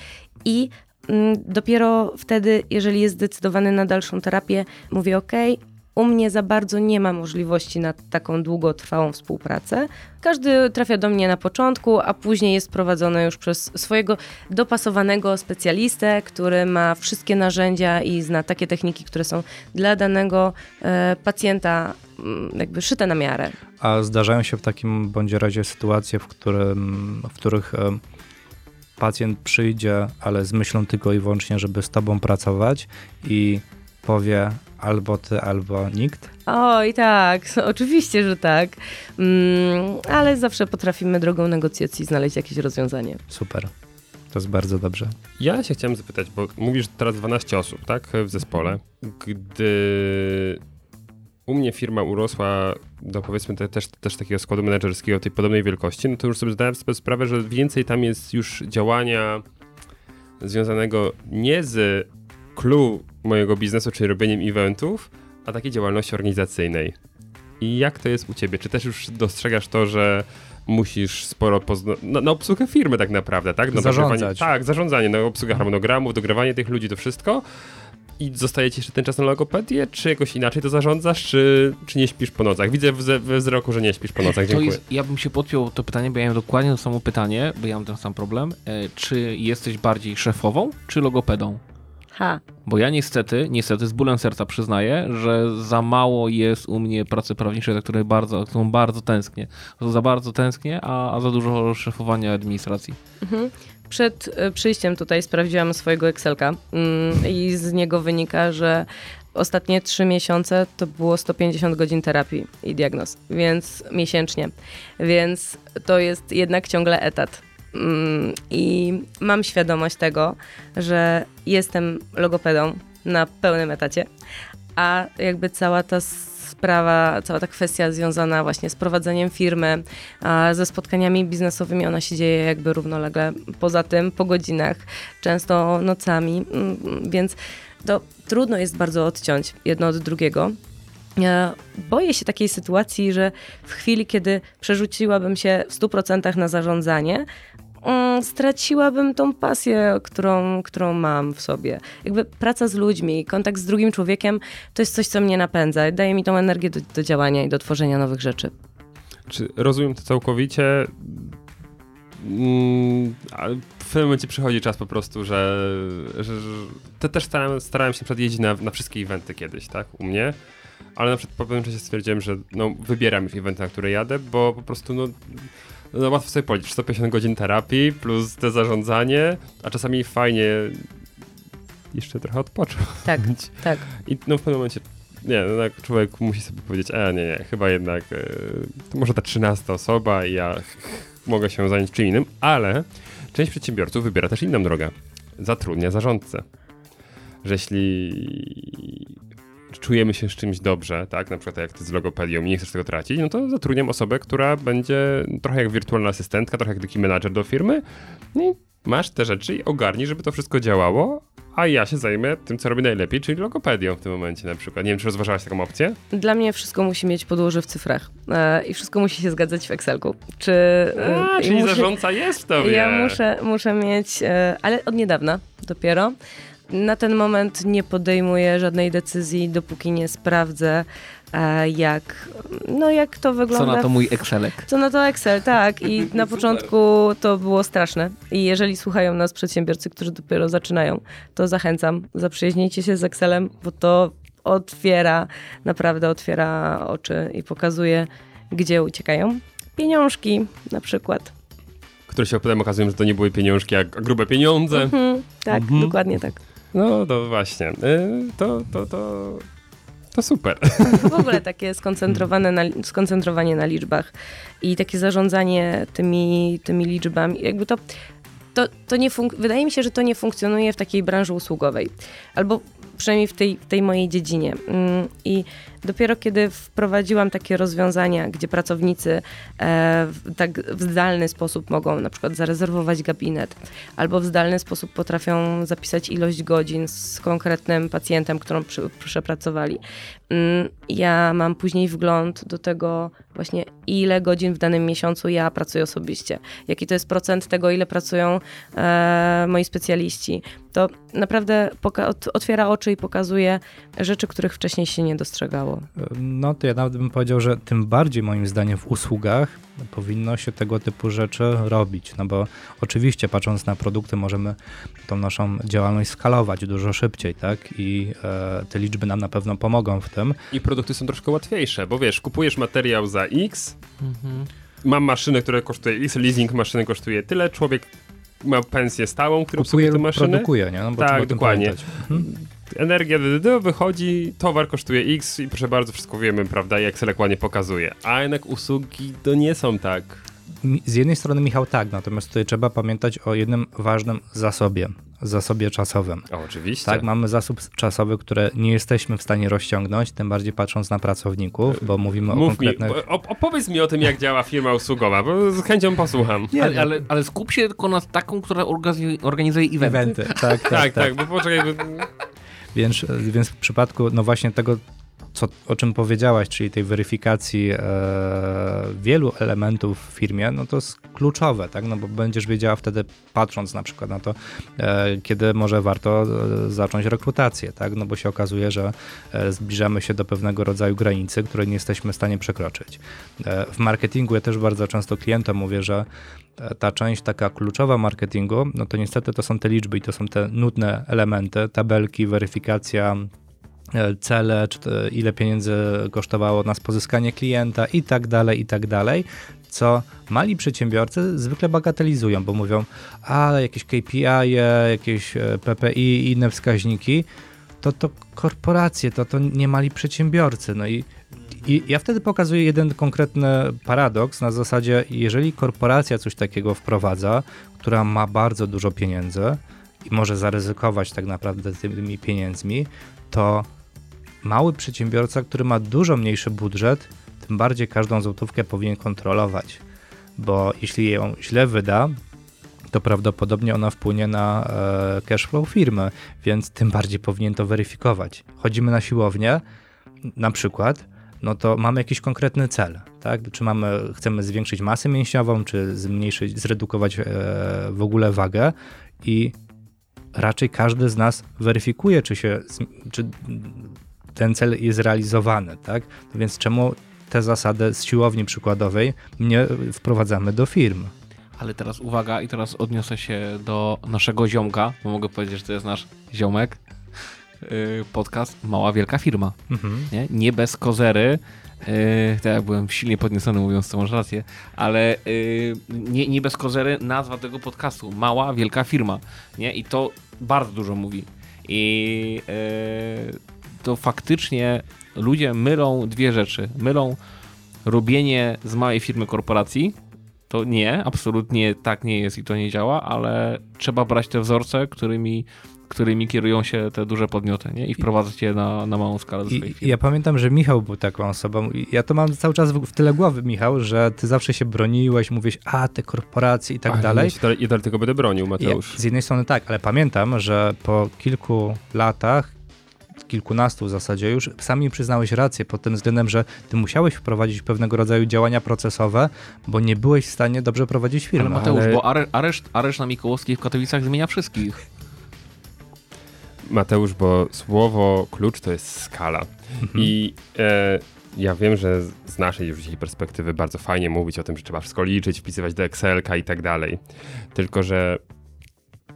I mm, dopiero wtedy, jeżeli jest zdecydowany na dalszą terapię, mówię, ok, u mnie za bardzo nie ma możliwości na taką długotrwałą współpracę. Każdy trafia do mnie na początku, a później jest prowadzony już przez swojego dopasowanego specjalistę, który ma wszystkie narzędzia i zna takie techniki, które są dla danego e, pacjenta mm, jakby szyte na miarę. A zdarzają się w takim bądź razie sytuacje, w, którym, w których e, pacjent przyjdzie, ale z myślą tylko i wyłącznie, żeby z tobą pracować i powie albo ty, albo nikt? Oj, tak, oczywiście, że tak. Mm, ale zawsze potrafimy drogą negocjacji znaleźć jakieś rozwiązanie. Super. To jest bardzo dobrze. Ja się chciałem zapytać, bo mówisz teraz 12 osób, tak, w zespole. Gdy u mnie firma urosła do powiedzmy te, też, też takiego składu menedżerskiego tej podobnej wielkości, no to już sobie zdałem sobie sprawę, że więcej tam jest już działania związanego nie z clue mojego biznesu, czyli robieniem eventów, a takiej działalności organizacyjnej. I jak to jest u ciebie? Czy też już dostrzegasz to, że musisz sporo pozna- na, na obsługę firmy tak naprawdę, tak? Na Zarządzać. Tak, zarządzanie, na obsługę harmonogramów, dogrywanie tych ludzi, to wszystko. I zostaje ci jeszcze ten czas na logopedię, czy jakoś inaczej to zarządzasz, czy, czy nie śpisz po nocach? Widzę we wzroku, że nie śpisz po nocach, dziękuję. jest, ja bym się podpiął to pytanie, bo ja miałem dokładnie to samo pytanie, bo ja mam ten sam problem. E, czy jesteś bardziej szefową, czy logopedą? Ha, Bo ja niestety, niestety z bólem serca przyznaję, że za mało jest u mnie pracy prawniczej, za której bardzo, którą bardzo tęsknię. Za bardzo tęsknię, a, a za dużo szefowania administracji. Przed e, przyjściem tutaj sprawdziłam swojego Excelka mm, i z niego wynika, że ostatnie trzy miesiące to było 150 godzin terapii i diagnoz, więc miesięcznie. Więc to jest jednak ciągle etat. Mm, I mam świadomość tego, że jestem logopedą na pełnym etacie, a jakby cała ta sprawa, cała ta kwestia związana właśnie z prowadzeniem firmy, ze spotkaniami biznesowymi, ona się dzieje jakby równolegle poza tym, po godzinach, często nocami, mm, więc to trudno jest bardzo odciąć jedno od drugiego. Boję się takiej sytuacji, że w chwili, kiedy przerzuciłabym się w 100% na zarządzanie, mm, straciłabym tą pasję, którą, którą mam w sobie. Jakby praca z ludźmi, kontakt z drugim człowiekiem to jest coś, co mnie napędza, daje mi tą energię do, do działania i do tworzenia nowych rzeczy. Czy rozumiem to całkowicie? Mm, w pewnym momencie przychodzi czas po prostu, że, że, że te też starałem, starałem się na przykład jeździć na, na wszystkie eventy kiedyś, tak, u mnie, ale na przykład po pewnym czasie stwierdziłem, że no, wybieram już eventy, na które jadę, bo po prostu no, no łatwo sobie policzyć, 150 godzin terapii plus te zarządzanie, a czasami fajnie jeszcze trochę odpocząć. Tak, tak. I no w pewnym momencie, nie, no tak człowiek musi sobie powiedzieć, a nie, nie, chyba jednak e, to może ta trzynasta osoba i ja mogę się zająć czym innym, ale część przedsiębiorców wybiera też inną drogę. Zatrudnia zarządcę. Że jeśli czujemy się z czymś dobrze, tak, na przykład jak ty z logopedią i nie chcesz tego tracić, no to zatrudniam osobę, która będzie trochę jak wirtualna asystentka, trochę jak taki menadżer do firmy no i masz te rzeczy i ogarnij, żeby to wszystko działało, a ja się zajmę tym, co robię najlepiej, czyli logopedią w tym momencie na przykład. Nie wiem, czy rozważałaś taką opcję? Dla mnie wszystko musi mieć podłoże w cyfrach e, i wszystko musi się zgadzać w Excelku. Czy, e, A, czyli muszę- zarządca jest w tobie. Ja muszę, muszę mieć, e, ale od niedawna dopiero. Na ten moment nie podejmuję żadnej decyzji, dopóki nie sprawdzę, e, jak, no jak to Co wygląda. na to mój Excelek? Co na to Excel, tak. I na początku to było straszne. I jeżeli słuchają nas przedsiębiorcy, którzy dopiero zaczynają, to zachęcam, zaprzyjaźnijcie się z Excelem, bo to otwiera, naprawdę otwiera oczy i pokazuje, gdzie uciekają pieniążki na przykład. Które się potem okazują, że to nie były pieniążki, a grube pieniądze. Mhm, tak, Mhm. dokładnie tak. No to właśnie. Y, To, to, to, to super. W ogóle takie skoncentrowane na, skoncentrowanie na liczbach i takie zarządzanie tymi, tymi liczbami, jakby to to, to nie wydaje mi się, że to nie funkcjonuje w takiej branży usługowej. Albo przynajmniej w tej, w tej mojej dziedzinie. Mm, I dopiero kiedy wprowadziłam takie rozwiązania, gdzie pracownicy e, w, tak w zdalny sposób mogą na przykład zarezerwować gabinet, albo w zdalny sposób potrafią zapisać ilość godzin z konkretnym pacjentem, którą przepracowali. Mm, ja mam później wgląd do tego właśnie, ile godzin w danym miesiącu ja pracuję osobiście, jaki to jest procent tego, ile pracują e, moi specjaliści. To naprawdę otwiera oczy i pokazuje rzeczy, których wcześniej się nie dostrzegało. No to ja nawet bym powiedział, że tym bardziej moim zdaniem w usługach powinno się tego typu rzeczy robić, no bo oczywiście patrząc na produkty możemy tą naszą działalność skalować dużo szybciej, tak? I e, te liczby nam na pewno pomogą w tym. I produkty są troszkę łatwiejsze, bo wiesz, kupujesz materiał za X, mam maszynę, która kosztuje X, leasing maszyny kosztuje tyle, człowiek ma pensję stałą, który Kupuje lub maszynę. produkuje, nie? No bo Tak, dokładnie. pamiętać. Mhm. Energia DDD wychodzi, towar kosztuje X i proszę bardzo, wszystko wiemy, prawda, jak Selek ładnie pokazuje. A jednak usługi to nie są tak. Z jednej strony Michał tak, natomiast tutaj trzeba pamiętać o jednym ważnym zasobie, zasobie czasowym. O, oczywiście. Tak, mamy zasób czasowy, który nie jesteśmy w stanie rozciągnąć, tym bardziej patrząc na pracowników, bo mówimy o Mów mi, konkretnych... op- opowiedz mi o tym, jak działa firma usługowa, bo z chęcią posłucham. Nie, ale, ale, ale skup się tylko na taką, która organizuje, organizuje eventy. Eventy, tak, tak, Tak, tak. tak, bo poczekaj, bo... Więc, więc w przypadku, no właśnie tego, co, o czym powiedziałaś, czyli tej weryfikacji e, wielu elementów w firmie, no to jest kluczowe, tak? No bo będziesz wiedziała wtedy, patrząc na przykład na to, e, kiedy może warto e, zacząć rekrutację, tak? No bo się okazuje, że e, zbliżamy się do pewnego rodzaju granicy, której nie jesteśmy w stanie przekroczyć. E, w marketingu ja też bardzo często klientom mówię, że e, ta część taka kluczowa marketingu, no to niestety to są te liczby i to są te nudne elementy, tabelki, weryfikacja, cele, czy to, ile pieniędzy kosztowało nas pozyskanie klienta i tak dalej, i tak dalej, co mali przedsiębiorcy zwykle bagatelizują, bo mówią, a jakieś KPI, jakieś e, PPI inne wskaźniki, to to korporacje, to to nie mali przedsiębiorcy. No i, i ja wtedy pokazuję jeden konkretny paradoks na zasadzie, jeżeli korporacja coś takiego wprowadza, która ma bardzo dużo pieniędzy i może zaryzykować tak naprawdę tymi pieniędzmi, to mały przedsiębiorca, który ma dużo mniejszy budżet, tym bardziej każdą złotówkę powinien kontrolować, bo jeśli ją źle wyda, to prawdopodobnie ona wpłynie na e, cash flow firmy, więc tym bardziej powinien to weryfikować. Chodzimy na siłownię, na przykład, no to mamy jakiś konkretny cel, tak? Czy mamy, chcemy zwiększyć masę mięśniową, czy zmniejszyć, zredukować e, w ogóle wagę i raczej każdy z nas weryfikuje, czy się, czy ten cel jest realizowany, tak? No więc czemu te zasady z siłowni przykładowej nie wprowadzamy do firm? Ale teraz uwaga i teraz odniosę się do naszego ziomka, bo mogę powiedzieć, że to jest nasz ziomek. Yy, podcast Mała Wielka Firma. Mhm. Nie, nie bez kozery. Yy, tak byłem silnie podniesiony mówiąc, to masz rację, ale yy, nie, nie bez kozery nazwa tego podcastu Mała Wielka Firma. Nie? I to bardzo dużo mówi. I yy, to faktycznie ludzie mylą dwie rzeczy. Mylą robienie z małej firmy korporacji, to nie, absolutnie tak nie jest i to nie działa, ale trzeba brać te wzorce, którymi, którymi kierują się te duże podmioty nie? i wprowadzać je na, na małą skalę do swojej firmy. ja pamiętam, że Michał był taką osobą. Ja to mam cały czas w, w tyle głowy, Michał, że ty zawsze się broniłeś, mówisz, a te korporacje i tak Ale dalej. Ja, ja tego będę bronił, Ja, Mateusz. z jednej strony tak, ale pamiętam, że po kilku latach, kilkunastu w zasadzie już, sami przyznałeś rację pod tym względem, że ty musiałeś wprowadzić pewnego rodzaju działania procesowe, bo nie byłeś w stanie dobrze prowadzić firmy. Ale Mateusz, ale- bo are, areszt, areszt na Mikołowskiej w Katowicach zmienia wszystkich. Mateusz, bo słowo klucz to jest skala. Mhm. I e, ja wiem, że z- z naszej już dzisiaj perspektywy bardzo fajnie mówić o tym, że trzeba wszystko liczyć, wpisywać do Excelka i tak dalej. Tylko, że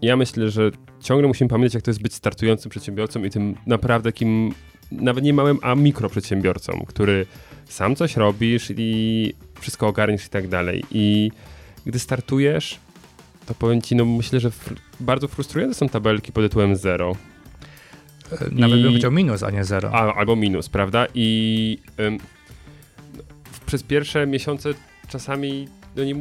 ja myślę, że ciągle musimy pamiętać, jak to jest być startującym przedsiębiorcą i tym naprawdę takim, nawet nie małym, a mikroprzedsiębiorcą, który sam coś robisz i wszystko ogarniesz i tak dalej. I gdy startujesz, to powiem ci, no myślę, że fr- bardzo frustrujące są tabelki pod tytułem zero. Nawet I- bym chciał minus, a nie zero. A, albo minus, prawda? I ym, w- przez pierwsze miesiące czasami no nie.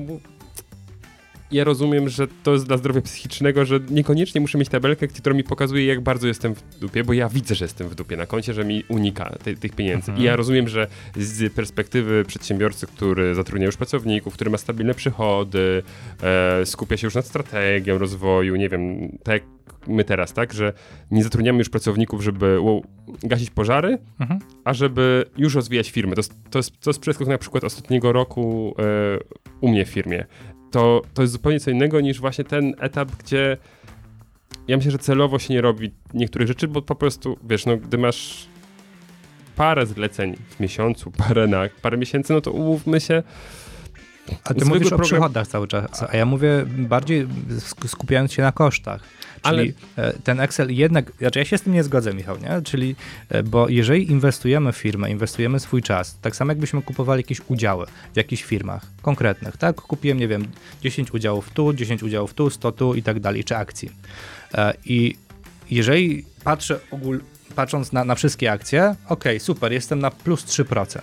Ja rozumiem, że to jest dla zdrowia psychicznego, że niekoniecznie muszę mieć tabelkę, która mi pokazuje, jak bardzo jestem w dupie, bo ja widzę, że jestem w dupie na koncie, że mi unika te, tych pieniędzy. Mhm. I ja rozumiem, że z perspektywy przedsiębiorcy, który zatrudnia już pracowników, który ma stabilne przychody, e, skupia się już nad strategią rozwoju, nie wiem, tak my teraz, tak, że nie zatrudniamy już pracowników, żeby wow, gasić pożary, Mhm. a żeby już rozwijać firmy. To, jest- to, jest, to jest przeskok na przykład ostatniego roku e, u mnie w firmie. To, to jest zupełnie co innego niż właśnie ten etap, gdzie ja myślę, że celowo się nie robi niektórych rzeczy, bo po prostu, wiesz, no gdy masz parę zleceń w miesiącu, parę na parę miesięcy, no to umówmy się, A ty mówisz o program- przychodach cały czas, a ja mówię bardziej sk- skupiając się na kosztach. Czyli e, ten Excel jednak, znaczy ja się z tym nie zgodzę, Michał, nie? Czyli, e, bo jeżeli inwestujemy w firmę, inwestujemy swój czas, tak samo jakbyśmy kupowali jakieś udziały w jakichś firmach konkretnych, tak? Kupiłem, nie wiem, 10 udziałów tu, 10 udziałów tu, 100 tu i tak dalej, czy akcji. E, I jeżeli patrzę ogól, patrząc na, na wszystkie akcje, okej, super, jestem na plus 3%.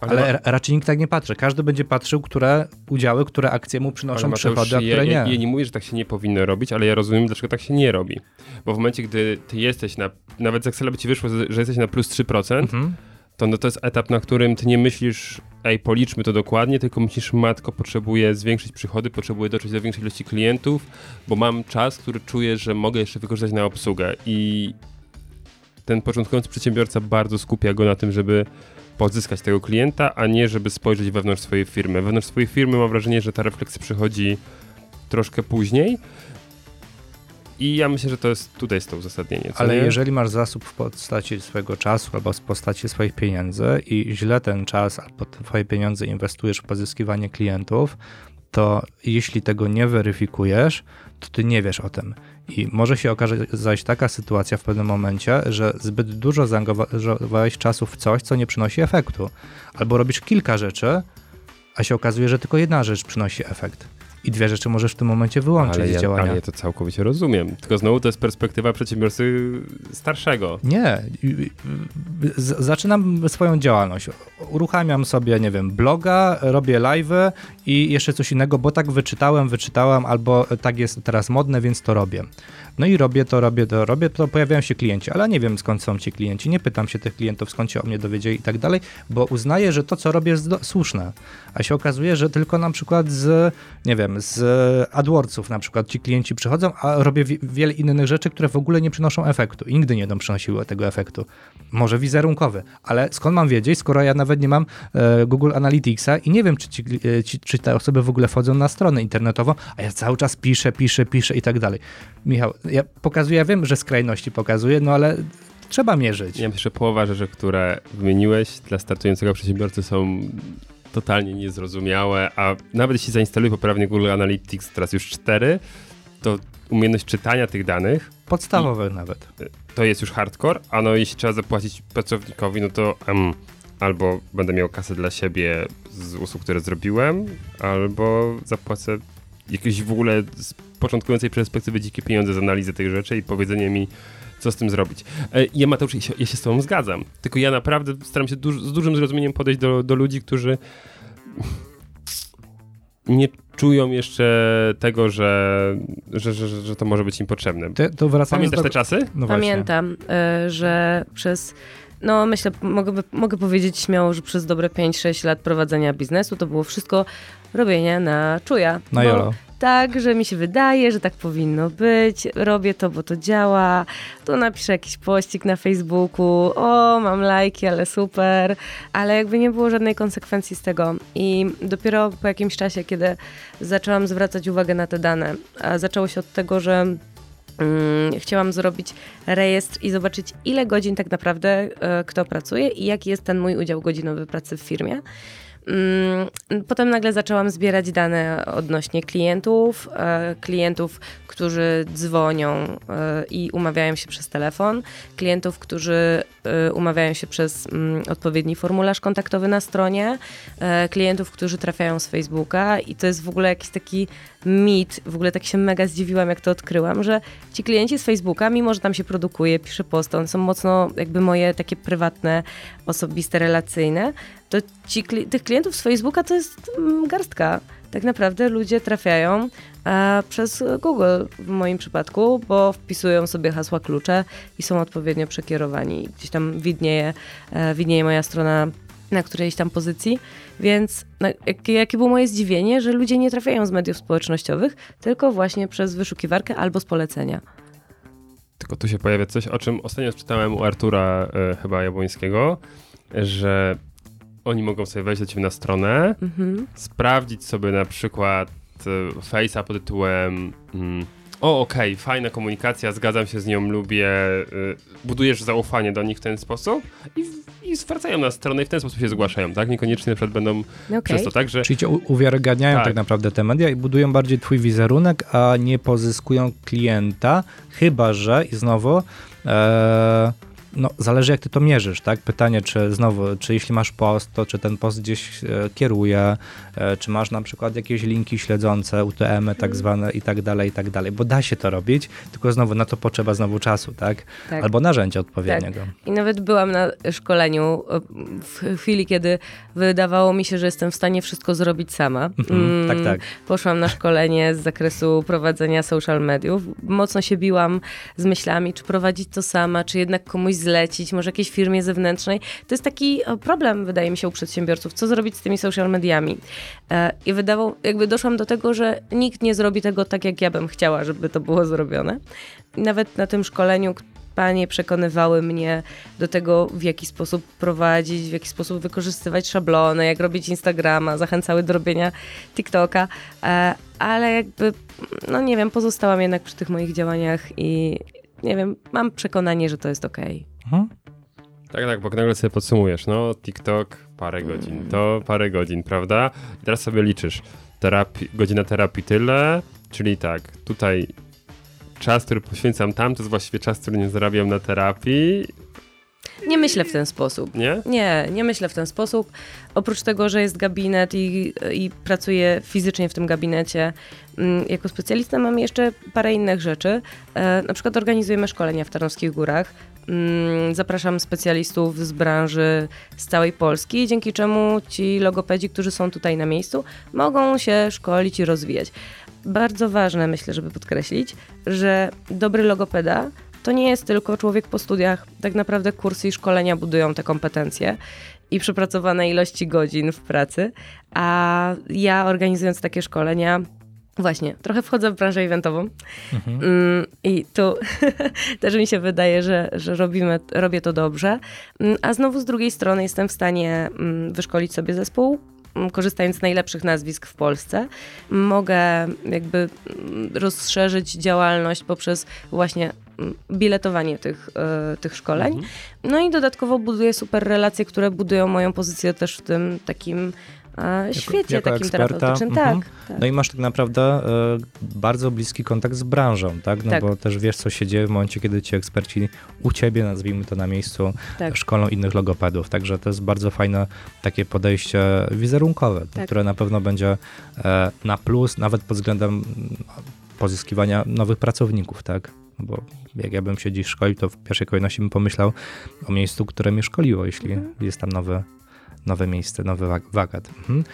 Ale, Ale- ra- raczej nikt tak nie patrzy. Każdy będzie patrzył, które udziały, które akcje mu przynoszą Ale Mateusz, przychody, a ja, które nie. ja, ja nie mówię, że tak się nie powinno robić, ale ja rozumiem, dlaczego tak się nie robi. Bo w momencie, gdy ty jesteś na, nawet z Excela by ci wyszło, że jesteś na plus 3%, Mhm. to no to jest etap, na którym ty nie myślisz, ej, policzmy to dokładnie, tylko myślisz, matko, potrzebuję zwiększyć przychody, potrzebuję dotrzeć do większej ilości klientów, bo mam czas, który czuję, że mogę jeszcze wykorzystać na obsługę. I ten początkujący przedsiębiorca bardzo skupia go na tym, żeby pozyskać tego klienta, a nie żeby spojrzeć wewnątrz swojej firmy. Wewnątrz swojej firmy mam wrażenie, że ta refleksja przychodzi troszkę później. I ja myślę, że to jest tutaj jest to uzasadnienie. Ale nie? jeżeli masz zasób w postaci swojego czasu albo w postaci swoich pieniędzy i źle ten czas albo twoje pieniądze inwestujesz w pozyskiwanie klientów, to jeśli tego nie weryfikujesz, to ty nie wiesz o tym. I może się okazać taka sytuacja w pewnym momencie, że zbyt dużo zaangażowałeś czasu w coś, co nie przynosi efektu. Albo robisz kilka rzeczy, a się okazuje, że tylko jedna rzecz przynosi efekt. I dwie rzeczy możesz w tym momencie wyłączyć ale z ja, działania. ale ja to całkowicie rozumiem. Tylko znowu to jest perspektywa przedsiębiorcy starszego. Nie. Z- Zaczynam swoją działalność. Uruchamiam sobie, nie wiem, bloga, robię live'y i jeszcze coś innego, bo tak wyczytałem, wyczytałem, albo tak jest teraz modne, więc to robię. No i robię to, robię to, robię to, pojawiają się klienci, ale nie wiem skąd są ci klienci, nie pytam się tych klientów, skąd się o mnie dowiedzieli i tak dalej, bo uznaję, że to, co robię jest słuszne. A się okazuje, że tylko na przykład z, nie wiem, z AdWordsów na przykład ci klienci przychodzą, a robię wi- wiele innych rzeczy, które w ogóle nie przynoszą efektu i nigdy nie będą przynosiły tego efektu. Może wizerunkowy, ale skąd mam wiedzieć, skoro ja nawet nie mam e, Google Analyticsa i nie wiem, czy, ci, e, ci, czy te osoby w ogóle wchodzą na stronę internetową, a ja cały czas piszę, piszę, piszę i tak dalej. Michał, ja pokazuję, ja wiem, że skrajności pokazuję, no ale trzeba mierzyć. Ja myślę, że połowa rzeczy, które wymieniłeś dla startującego przedsiębiorcy są totalnie niezrozumiałe, a nawet jeśli zainstaluje poprawnie Google Analytics, teraz już 4, to umiejętność czytania tych danych Podstawowe nawet. to jest już hardcore, a no jeśli trzeba zapłacić pracownikowi, no to em, albo będę miał kasę dla siebie z usług, które zrobiłem, albo zapłacę jakieś w ogóle z początkującej perspektywy dzikie pieniądze z analizy tych rzeczy i powiedzenie mi, co z tym zrobić. E, Ja Mateusz, ja się, ja się z tobą zgadzam, tylko ja naprawdę staram się duż, z dużym zrozumieniem podejść do, do ludzi, którzy nie czują jeszcze tego, że, że, że, że, to może być im potrzebne. Ty, to Pamiętasz do... te czasy? No. Pamiętam, y, że przez, no myślę, mogę, mogę powiedzieć śmiało, że przez dobre 5-6 lat prowadzenia biznesu to było wszystko robienie na czuja. Na Bo jolo. Tak, że mi się wydaje, że tak powinno być, robię to, bo to działa, tu napiszę jakiś pościg na Facebooku, o, mam lajki, ale super, ale jakby nie było żadnej konsekwencji z tego. I dopiero po jakimś czasie, kiedy zaczęłam zwracać uwagę na te dane, a zaczęło się od tego, że Mm, chciałam zrobić rejestr i zobaczyć, ile godzin tak naprawdę e, kto pracuje i jaki jest ten mój udział godzinowy pracy w firmie. Mm, Potem nagle zaczęłam zbierać dane odnośnie klientów, e, klientów, którzy dzwonią e, i umawiają się przez telefon, klientów, którzy e, umawiają się przez mm, odpowiedni formularz kontaktowy na stronie, klientów, którzy trafiają z Facebooka. I to jest w ogóle jakiś taki mit, w ogóle tak się mega zdziwiłam, jak to odkryłam, że ci klienci z Facebooka, mimo że tam się produkuje, pisze posty, one są mocno jakby moje takie prywatne, osobiste, relacyjne, to ci, tych klientów z Facebooka to jest mm, garstka. tak naprawdę ludzie trafiają e, przez Google w moim przypadku, bo wpisują sobie hasła klucze i są odpowiednio przekierowani. Gdzieś tam widnieje, e, widnieje moja strona na którejś tam pozycji, więc no, jakie, jakie było moje zdziwienie, że ludzie nie trafiają z mediów społecznościowych, tylko właśnie przez wyszukiwarkę albo z polecenia. Tylko tu się pojawia coś, o czym ostatnio czytałem u Artura e, chyba Jabłońskiego, że oni mogą sobie wejść do ciebie na stronę, Mhm. sprawdzić sobie na przykład e, face'a pod tytułem mm, o, okej, fajna komunikacja, zgadzam się z nią, lubię, y, budujesz zaufanie do nich w ten sposób i, i zwracają na stronę i w ten sposób się zgłaszają, tak? Niekoniecznie na przykład będą Okej. przez to tak, że Czyli cię uwiarygadniają tak. Tak. naprawdę te media i budują bardziej twój wizerunek, a nie pozyskują klienta, chyba że i znowu e, no, zależy jak ty to mierzysz, tak? Pytanie, czy znowu, czy jeśli masz post, to czy ten post gdzieś e, kieruje, czy masz na przykład jakieś linki śledzące, UTM-y tak zwane i tak dalej, i tak dalej, bo da się to robić, tylko znowu na to potrzeba znowu czasu, tak? Tak. Albo narzędzia odpowiedniego. I nawet byłam na szkoleniu e, w chwili, kiedy wydawało mi się, że jestem w stanie wszystko zrobić sama. Mhm, tak, tak. Poszłam na szkolenie z zakresu prowadzenia social mediów. Mocno się biłam z myślami, czy prowadzić to sama, czy jednak komuś zlecić, może jakiejś firmie zewnętrznej. To jest taki e, problem, wydaje mi się, u przedsiębiorców, co zrobić z tymi social mediami. E, I wydawało, jakby doszłam do tego, że nikt nie zrobi tego tak, jak ja bym chciała, żeby to było zrobione. Nawet na tym szkoleniu panie przekonywały mnie do tego, w jaki sposób prowadzić, w jaki sposób wykorzystywać szablony, jak robić Instagrama, zachęcały do robienia TikToka, e, ale jakby, no nie wiem, pozostałam jednak przy tych moich działaniach i nie wiem, mam przekonanie, że to jest okej. Mhm. Tak, tak, bo nagle sobie podsumujesz, no TikTok parę godzin, to parę godzin, prawda? I teraz sobie liczysz, terapii, godzina terapii tyle, czyli tak, tutaj czas, który poświęcam tam, to jest właściwie czas, który nie zarabiam na terapii, Nie myślę w ten sposób. nie? Nie, nie myślę w ten sposób. Oprócz tego, że jest gabinet i, i pracuję fizycznie w tym gabinecie, mm, jako specjalista mam jeszcze parę innych rzeczy. E, na przykład organizujemy szkolenia w Tarnowskich Górach. Mm, Zapraszam specjalistów z branży z całej Polski, dzięki czemu ci logopedzi, którzy są tutaj na miejscu, mogą się szkolić i rozwijać. Bardzo ważne, myślę, żeby podkreślić, że dobry logopeda to nie jest tylko człowiek po studiach. Tak naprawdę kursy i szkolenia budują te kompetencje i przepracowane ilości godzin w pracy. A ja organizując takie szkolenia, właśnie, trochę wchodzę w branżę eventową. Mm, I tu też mi się wydaje, że, że robimy, robię to dobrze. Mm, A znowu z drugiej strony jestem w stanie mm, wyszkolić sobie zespół, korzystając z najlepszych nazwisk w Polsce. Mogę jakby rozszerzyć działalność poprzez właśnie biletowanie tych, e, tych szkoleń. No i dodatkowo buduję super relacje, które budują moją pozycję też w tym takim świecie jako takim eksperta, terapeutycznym. mhm. Tak, tak. No i masz tak naprawdę e, bardzo bliski kontakt z branżą, tak? No Tak. bo też wiesz, co się dzieje w momencie, kiedy ci eksperci u ciebie, nazwijmy to na miejscu, Tak. szkolą innych logopedów. Także to jest bardzo fajne takie podejście wizerunkowe, Tak. które na pewno będzie e, na plus, nawet pod względem mm, pozyskiwania nowych pracowników, tak? Bo jak ja bym się dziś szkolił, to w pierwszej kolejności bym pomyślał o miejscu, które mnie szkoliło, jeśli Mhm. jest tam nowe, nowe miejsce, nowy wakat. Mhm.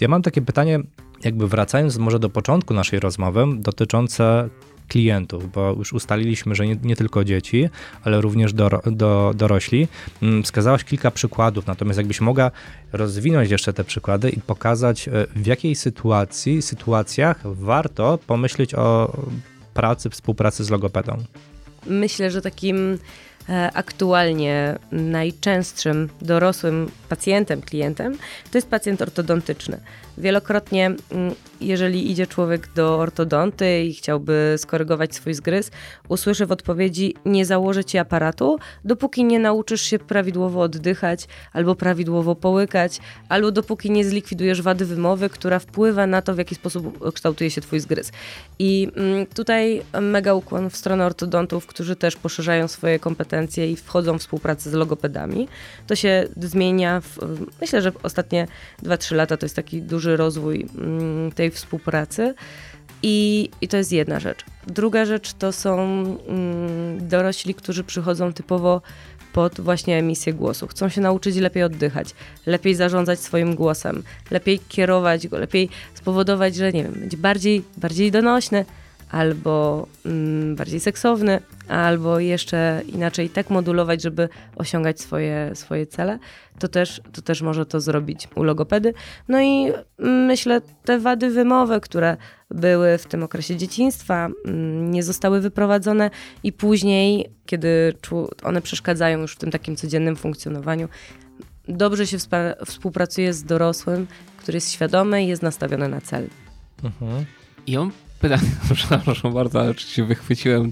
Ja mam takie pytanie, jakby wracając może do początku naszej rozmowy, dotyczące klientów, bo już ustaliliśmy, że nie, nie tylko dzieci, ale również doro, do, dorośli. Mm, Wskazałaś kilka przykładów, natomiast jakbyś mogła rozwinąć jeszcze te przykłady i pokazać, e, w jakiej sytuacji, sytuacjach warto pomyśleć o pracy, współpracy z logopedą. Myślę, że takim aktualnie najczęstszym dorosłym pacjentem, klientem, to jest pacjent ortodontyczny. Wielokrotnie, mm, jeżeli idzie człowiek do ortodonty i chciałby skorygować swój zgryz, usłyszy w odpowiedzi: Nie założę ci aparatu, dopóki nie nauczysz się prawidłowo oddychać, albo prawidłowo połykać, albo dopóki nie zlikwidujesz wady wymowy, która wpływa na to, w jaki sposób kształtuje się twój zgryz. I mm, tutaj mega ukłon w stronę ortodontów, którzy też poszerzają swoje kompetencje i wchodzą w współpracę z logopedami. To się zmienia. W, myślę, że ostatnie 2-3 lata to jest taki duży rozwój mm, tej współpracy. I, I to jest jedna rzecz. Druga rzecz to są mm, dorośli, którzy przychodzą typowo pod właśnie emisję głosu. Chcą się nauczyć lepiej oddychać, lepiej zarządzać swoim głosem, lepiej kierować go, lepiej spowodować, że nie wiem, będzie bardziej, bardziej donośny, albo mm, bardziej seksowny, albo jeszcze inaczej tak modulować, żeby osiągać swoje, swoje cele, to też, to też może to zrobić u logopedy. No i mm, myślę, te wady wymowy, które były w tym okresie dzieciństwa, mm, nie zostały wyprowadzone i później, kiedy one przeszkadzają już w tym takim codziennym funkcjonowaniu, dobrze się współpracuje z dorosłym, który jest świadomy i jest nastawiony na cel. Mhm. I on pytanie, przepraszam bardzo, ale czy się wychwyciłem,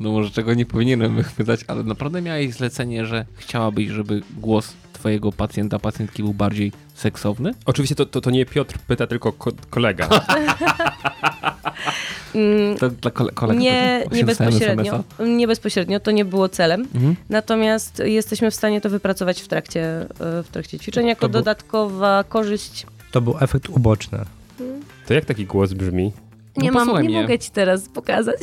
no może czego nie powinienem wychwytać, ale naprawdę miałeś zlecenie, że chciałabyś, żeby głos twojego pacjenta, pacjentki był bardziej seksowny? Oczywiście to, to, to nie Piotr pyta, tylko ko kolega. Mm, to dla kole kolega nie, nie bezpośrednio. Nie bezpośrednio, to nie było celem. Mhm. Natomiast jesteśmy w stanie to wypracować w trakcie, e, w trakcie ćwiczenia jako dodatkowa korzyść. To był efekt uboczny. To jak taki głos brzmi? Nie, no mam, nie mogę ci teraz pokazać.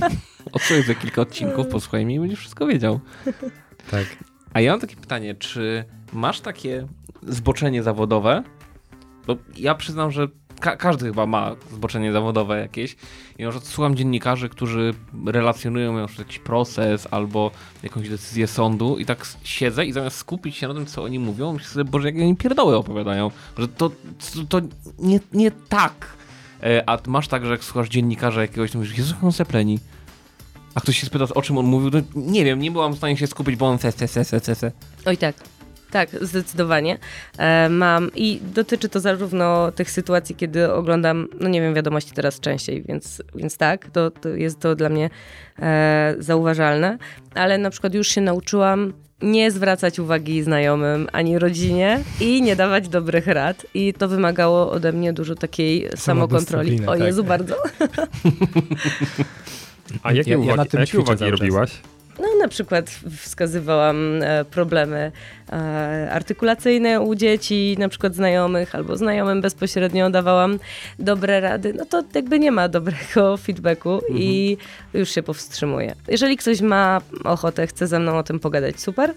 Odsłuchaj za kilka odcinków, posłuchaj mnie i będziesz wszystko wiedział. Tak. A ja mam takie pytanie, czy masz takie zboczenie zawodowe? Bo ja przyznam, że ka każdy chyba ma zboczenie zawodowe jakieś. I może słucham dziennikarzy, którzy relacjonują jakiś proces albo jakąś decyzję sądu i tak siedzę i zamiast skupić się na tym, co oni mówią, myślę sobie, boże, jak oni pierdoły opowiadają. Że to, to, to nie, nie tak a masz tak, że jak słuchasz dziennikarza jakiegoś, to mówisz, Jezu, on sepleni. A ktoś się spyta, o czym on mówił, to nie wiem, nie byłam w stanie się skupić, bo on se, se, se, se, se. Oj tak. Tak, zdecydowanie. E, mam i dotyczy to zarówno tych sytuacji, kiedy oglądam, no nie wiem, wiadomości teraz częściej, więc, więc tak, to, to jest to dla mnie e, zauważalne, ale na przykład już się nauczyłam nie zwracać uwagi znajomym ani rodzinie i nie dawać dobrych rad. I to wymagało ode mnie dużo takiej samokontroli. O tak. Jezu, bardzo. A jakie ja, uwagi, ja na tym jakie uwagi robiłaś? No, na przykład wskazywałam e, problemy e, artykulacyjne u dzieci, na przykład znajomych, albo znajomym bezpośrednio dawałam dobre rady. No to jakby nie ma dobrego feedbacku mhm. i już się powstrzymuję. Jeżeli ktoś ma ochotę, chce ze mną o tym pogadać, super,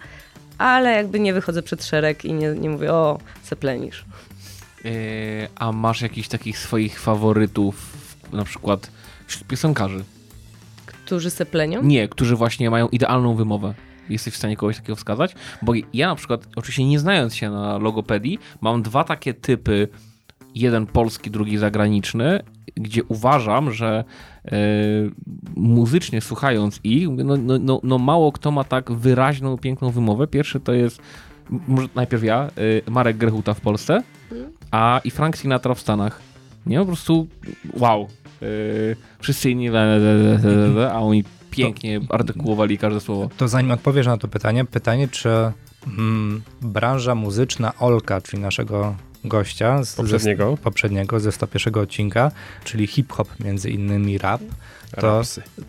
ale jakby nie wychodzę przed szereg i nie, nie mówię, o, seplenisz. Yy, a masz jakichś takich swoich faworytów, na przykład wśród piosenkarzy? Którzy seplenią? Nie, którzy właśnie mają idealną wymowę. Jesteś w stanie kogoś takiego wskazać? Bo ja na przykład, oczywiście nie znając się na logopedii, mam dwa takie typy, jeden polski, drugi zagraniczny, gdzie uważam, że yy, muzycznie słuchając ich, no, no, no, no, mało kto ma tak wyraźną, piękną wymowę. Pierwszy to jest, może najpierw ja, yy, Marek Grechuta w Polsce, mhm. a i Frank Sinatra w Stanach. Nie, po prostu wow. Yy, wszyscy inni, a oni pięknie to, artykułowali każde słowo. To zanim odpowiesz na to pytanie, pytanie, czy mm, branża muzyczna Olka, czyli naszego gościa z, poprzedniego. Ze, poprzedniego ze 101 odcinka, czyli hip-hop, między innymi rap, to,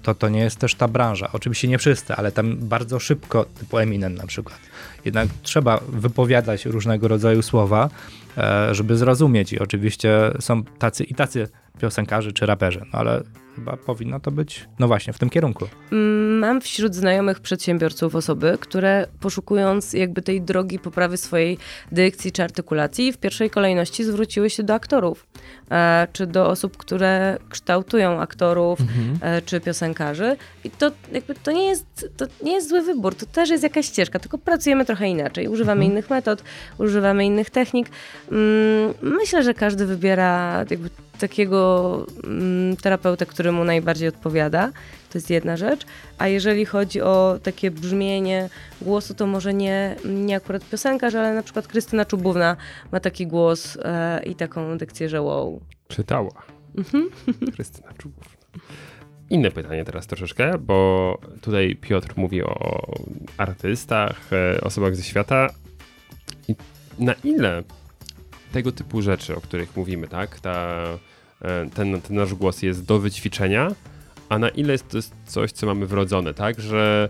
to, to nie jest też ta branża. Oczywiście nie wszyscy, ale tam bardzo szybko, typu Eminem na przykład. Jednak trzeba wypowiadać różnego rodzaju słowa, e, żeby zrozumieć i oczywiście są tacy i tacy piosenkarzy czy raperzy, no ale chyba powinno to być, no właśnie, w tym kierunku. Mm, mam wśród znajomych przedsiębiorców osoby, które poszukując jakby tej drogi poprawy swojej dykcji czy artykulacji, w pierwszej kolejności zwróciły się do aktorów, e, czy do osób, które kształtują aktorów, mhm. e, czy piosenkarzy. I to jakby to nie, jest, to nie jest zły wybór, to też jest jakaś ścieżka, tylko pracujemy trochę inaczej. Używamy mhm. innych metod, używamy innych technik. Mm, myślę, że każdy wybiera jakby takiego mm, terapeutę, który mu najbardziej odpowiada. To jest jedna rzecz. A jeżeli chodzi o takie brzmienie głosu, to może nie, nie akurat piosenkarz, ale na przykład Krystyna Czubówna ma taki głos e, i taką dykcję, że wow. Czytała. Mhm. Krystyna Czubówna. Inne pytanie teraz troszeczkę, bo tutaj Piotr mówi o artystach, e, osobach ze świata. I na ile tego typu rzeczy, o których mówimy, tak? Ta, ten, ten nasz głos jest do wyćwiczenia, a na ile jest to coś, co mamy wrodzone, tak? Że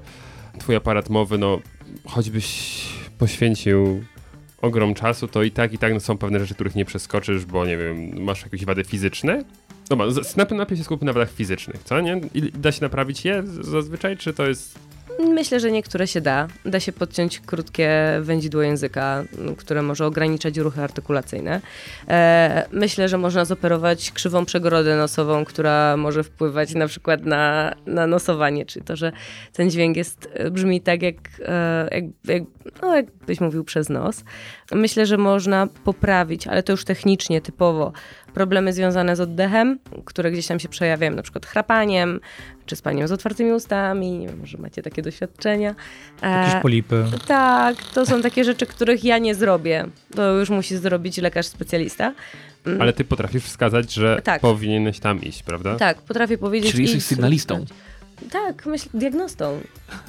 twój aparat mowy, no choćbyś poświęcił ogrom czasu, to i tak, i tak no, są pewne rzeczy, których nie przeskoczysz, bo nie wiem, masz jakieś wady fizyczne, z- snapy najpierw się skupmy na wadach fizycznych, co nie? I da się naprawić je zazwyczaj, czy to jest... Myślę, że niektóre się da. Da się podciąć krótkie wędzidło języka, które może ograniczać ruchy artykulacyjne. E, myślę, że można zoperować krzywą przegrodę nosową, która może wpływać na przykład na, na nosowanie, czyli to, że ten dźwięk jest, e, brzmi tak, jak, e, jak, jak, no, jakbyś mówił przez nos. Myślę, że można poprawić, ale to już technicznie, typowo, problemy związane z oddechem, które gdzieś tam się przejawiają, na przykład chrapaniem, czy spaniem z otwartymi ustami, nie wiem, może macie takie doświadczenia. E, Jakieś polipy. tak, to są takie rzeczy, których ja nie zrobię. To już musi zrobić lekarz specjalista. Mm, Ale ty potrafisz wskazać, że Tak. powinieneś tam iść, prawda? Tak, potrafię powiedzieć. Czyli jesteś sygnalistą. Tak, myślę, diagnostą.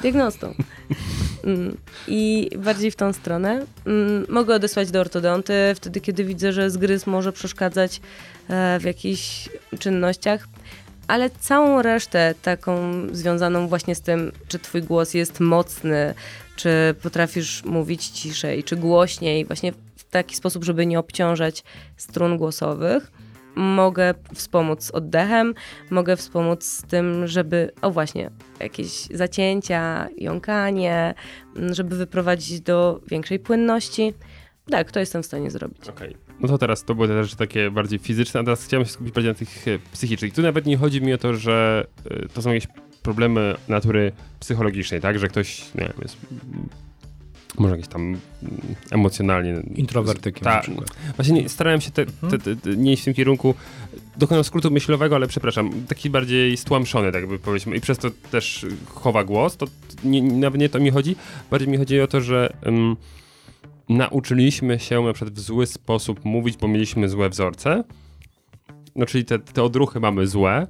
Diagnostą. Mm, I bardziej w tą stronę. Mm, Mogę odesłać do ortodonty wtedy, kiedy widzę, że zgryz może przeszkadzać e, w jakichś czynnościach. Ale całą resztę taką związaną właśnie z tym, czy twój głos jest mocny, czy potrafisz mówić ciszej, czy głośniej, właśnie w taki sposób, żeby nie obciążać strun głosowych, mogę wspomóc oddechem, mogę wspomóc z tym, żeby, o właśnie, jakieś zacięcia, jąkanie, żeby wyprowadzić do większej płynności. Tak, to jestem w stanie zrobić. Okej. No to teraz to były te rzeczy takie bardziej fizyczne, a teraz chciałem się skupić bardziej na tych e, psychicznych. Tu nawet nie chodzi mi o to, że e, to są jakieś problemy natury psychologicznej, tak? Że ktoś, nie wiem, jest może jakieś tam emocjonalnie... Introwertykiem Ta-. Właśnie nie, starałem się te, te, te, te, nie iść w tym kierunku. Dokonał skrótu myślowego, ale przepraszam, taki bardziej stłamszony, tak by powiedzmy, i przez to też chowa głos. To nie, nawet nie to mi chodzi. Bardziej mi chodzi o to, że ym, nauczyliśmy się na przykład w zły sposób mówić, bo mieliśmy złe wzorce. No czyli te, te odruchy mamy złe.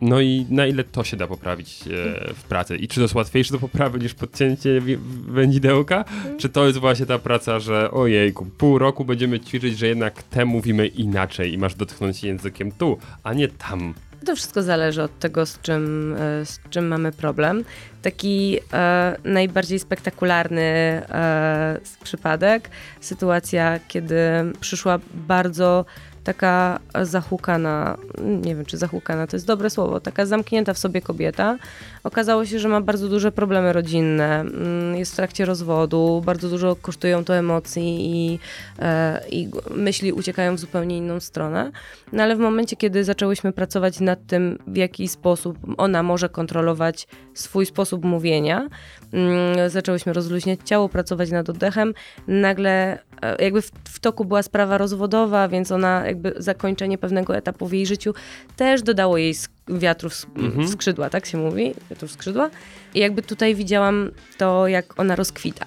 No i na ile to się da poprawić e, w pracy? I czy to jest łatwiejsze do poprawy niż podcięcie wędzidełka? Czy to jest właśnie ta praca, że ojejku, pół roku będziemy ćwiczyć, że jednak te mówimy inaczej i masz dotknąć językiem tu, a nie tam. To wszystko zależy od tego, z czym, e, z czym mamy problem. Taki e, najbardziej spektakularny e, przypadek, sytuacja, kiedy przyszła bardzo taka zahukana, nie wiem czy zahukana to jest dobre słowo, taka zamknięta w sobie kobieta. Okazało się, że ma bardzo duże problemy rodzinne, mm, jest w trakcie rozwodu, bardzo dużo kosztują to emocji i, e, i myśli uciekają w zupełnie inną stronę. No ale w momencie, kiedy zaczęłyśmy pracować nad tym, w jaki sposób ona może kontrolować swój sposób mówienia, mm, zaczęłyśmy rozluźniać ciało, pracować nad oddechem, nagle jakby w, w toku była sprawa rozwodowa, więc ona jakby zakończenie pewnego etapu w jej życiu też dodało jej wiatru w, Mhm. skrzydła, tak się mówi? Wiatru w skrzydła. I jakby tutaj widziałam to, jak ona rozkwita.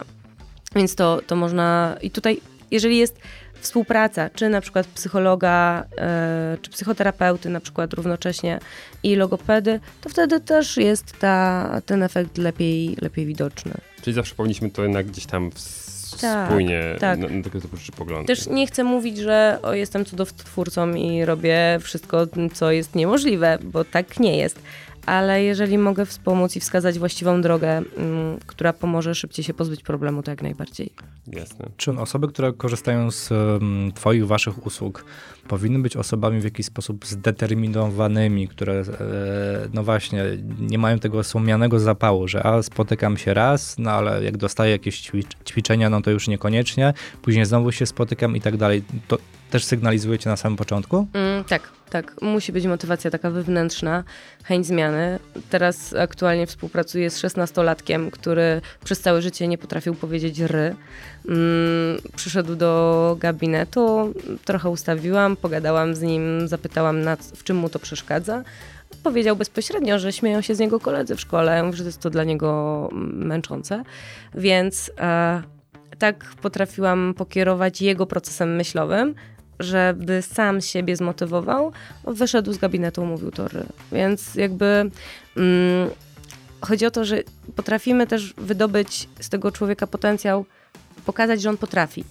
Więc to, to można... I tutaj, jeżeli jest współpraca, czy na przykład psychologa, e, czy psychoterapeuty na przykład równocześnie i logopedy, to wtedy też jest ta, ten efekt lepiej, lepiej widoczny. Czyli zawsze powinniśmy to jednak gdzieś tam w- Tak, spójnie tak. na, na rzeczy poglądać. Też nie chcę mówić, że o, jestem cudotwórcą i robię wszystko, co jest niemożliwe, bo tak nie jest. Ale jeżeli mogę wspomóc i wskazać właściwą drogę, mm, która pomoże szybciej się pozbyć problemu, to jak najbardziej. Jasne. Czy osoby, które korzystają z um, Twoich, Waszych usług, powinny być osobami w jakiś sposób zdeterminowanymi, które, e, no właśnie, nie mają tego słomianego zapału, że a spotykam się raz, no ale jak dostaję jakieś ćwicz- ćwiczenia, no to już niekoniecznie, później znowu się spotykam i tak dalej. To też sygnalizujecie na samym początku? Mm, tak, tak. Musi być motywacja taka wewnętrzna, chęć zmiany. Teraz aktualnie współpracuję z 16-latkiem, który przez całe życie nie potrafił powiedzieć ry. Mm, przyszedł do gabinetu, trochę ustawiłam, pogadałam z nim, zapytałam, w czym mu to przeszkadza. Powiedział bezpośrednio, że śmieją się z niego koledzy w szkole, że to jest to dla niego męczące. Więc e, tak potrafiłam pokierować jego procesem myślowym, żeby sam siebie zmotywował, wyszedł z gabinetu, mówił tory. Więc jakby mm, chodzi o to, że potrafimy też wydobyć z tego człowieka potencjał, pokazać, że on potrafi.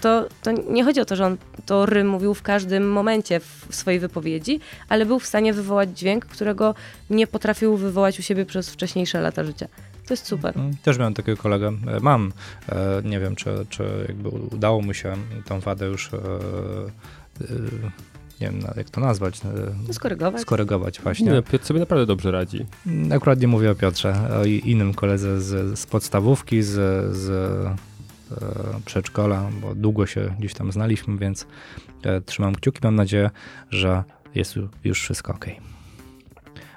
To, to nie chodzi o to, że on to ry mówił w każdym momencie w swojej wypowiedzi, ale był w stanie wywołać dźwięk, którego nie potrafił wywołać u siebie przez wcześniejsze lata życia. To jest super. Mm, Też miałem takiego kolegę. E, Mam. E, Nie wiem, czy, czy jakby udało mu się tą wadę już e, nie wiem jak to nazwać, Skorygować. skorygować właśnie. Nie, Piotr sobie naprawdę dobrze radzi. Mm, Akurat nie mówię o Piotrze, o i- innym koledze z, z podstawówki, z, z przedszkola, bo długo się gdzieś tam znaliśmy, więc trzymam kciuki. Mam nadzieję, że jest ju- już wszystko ok.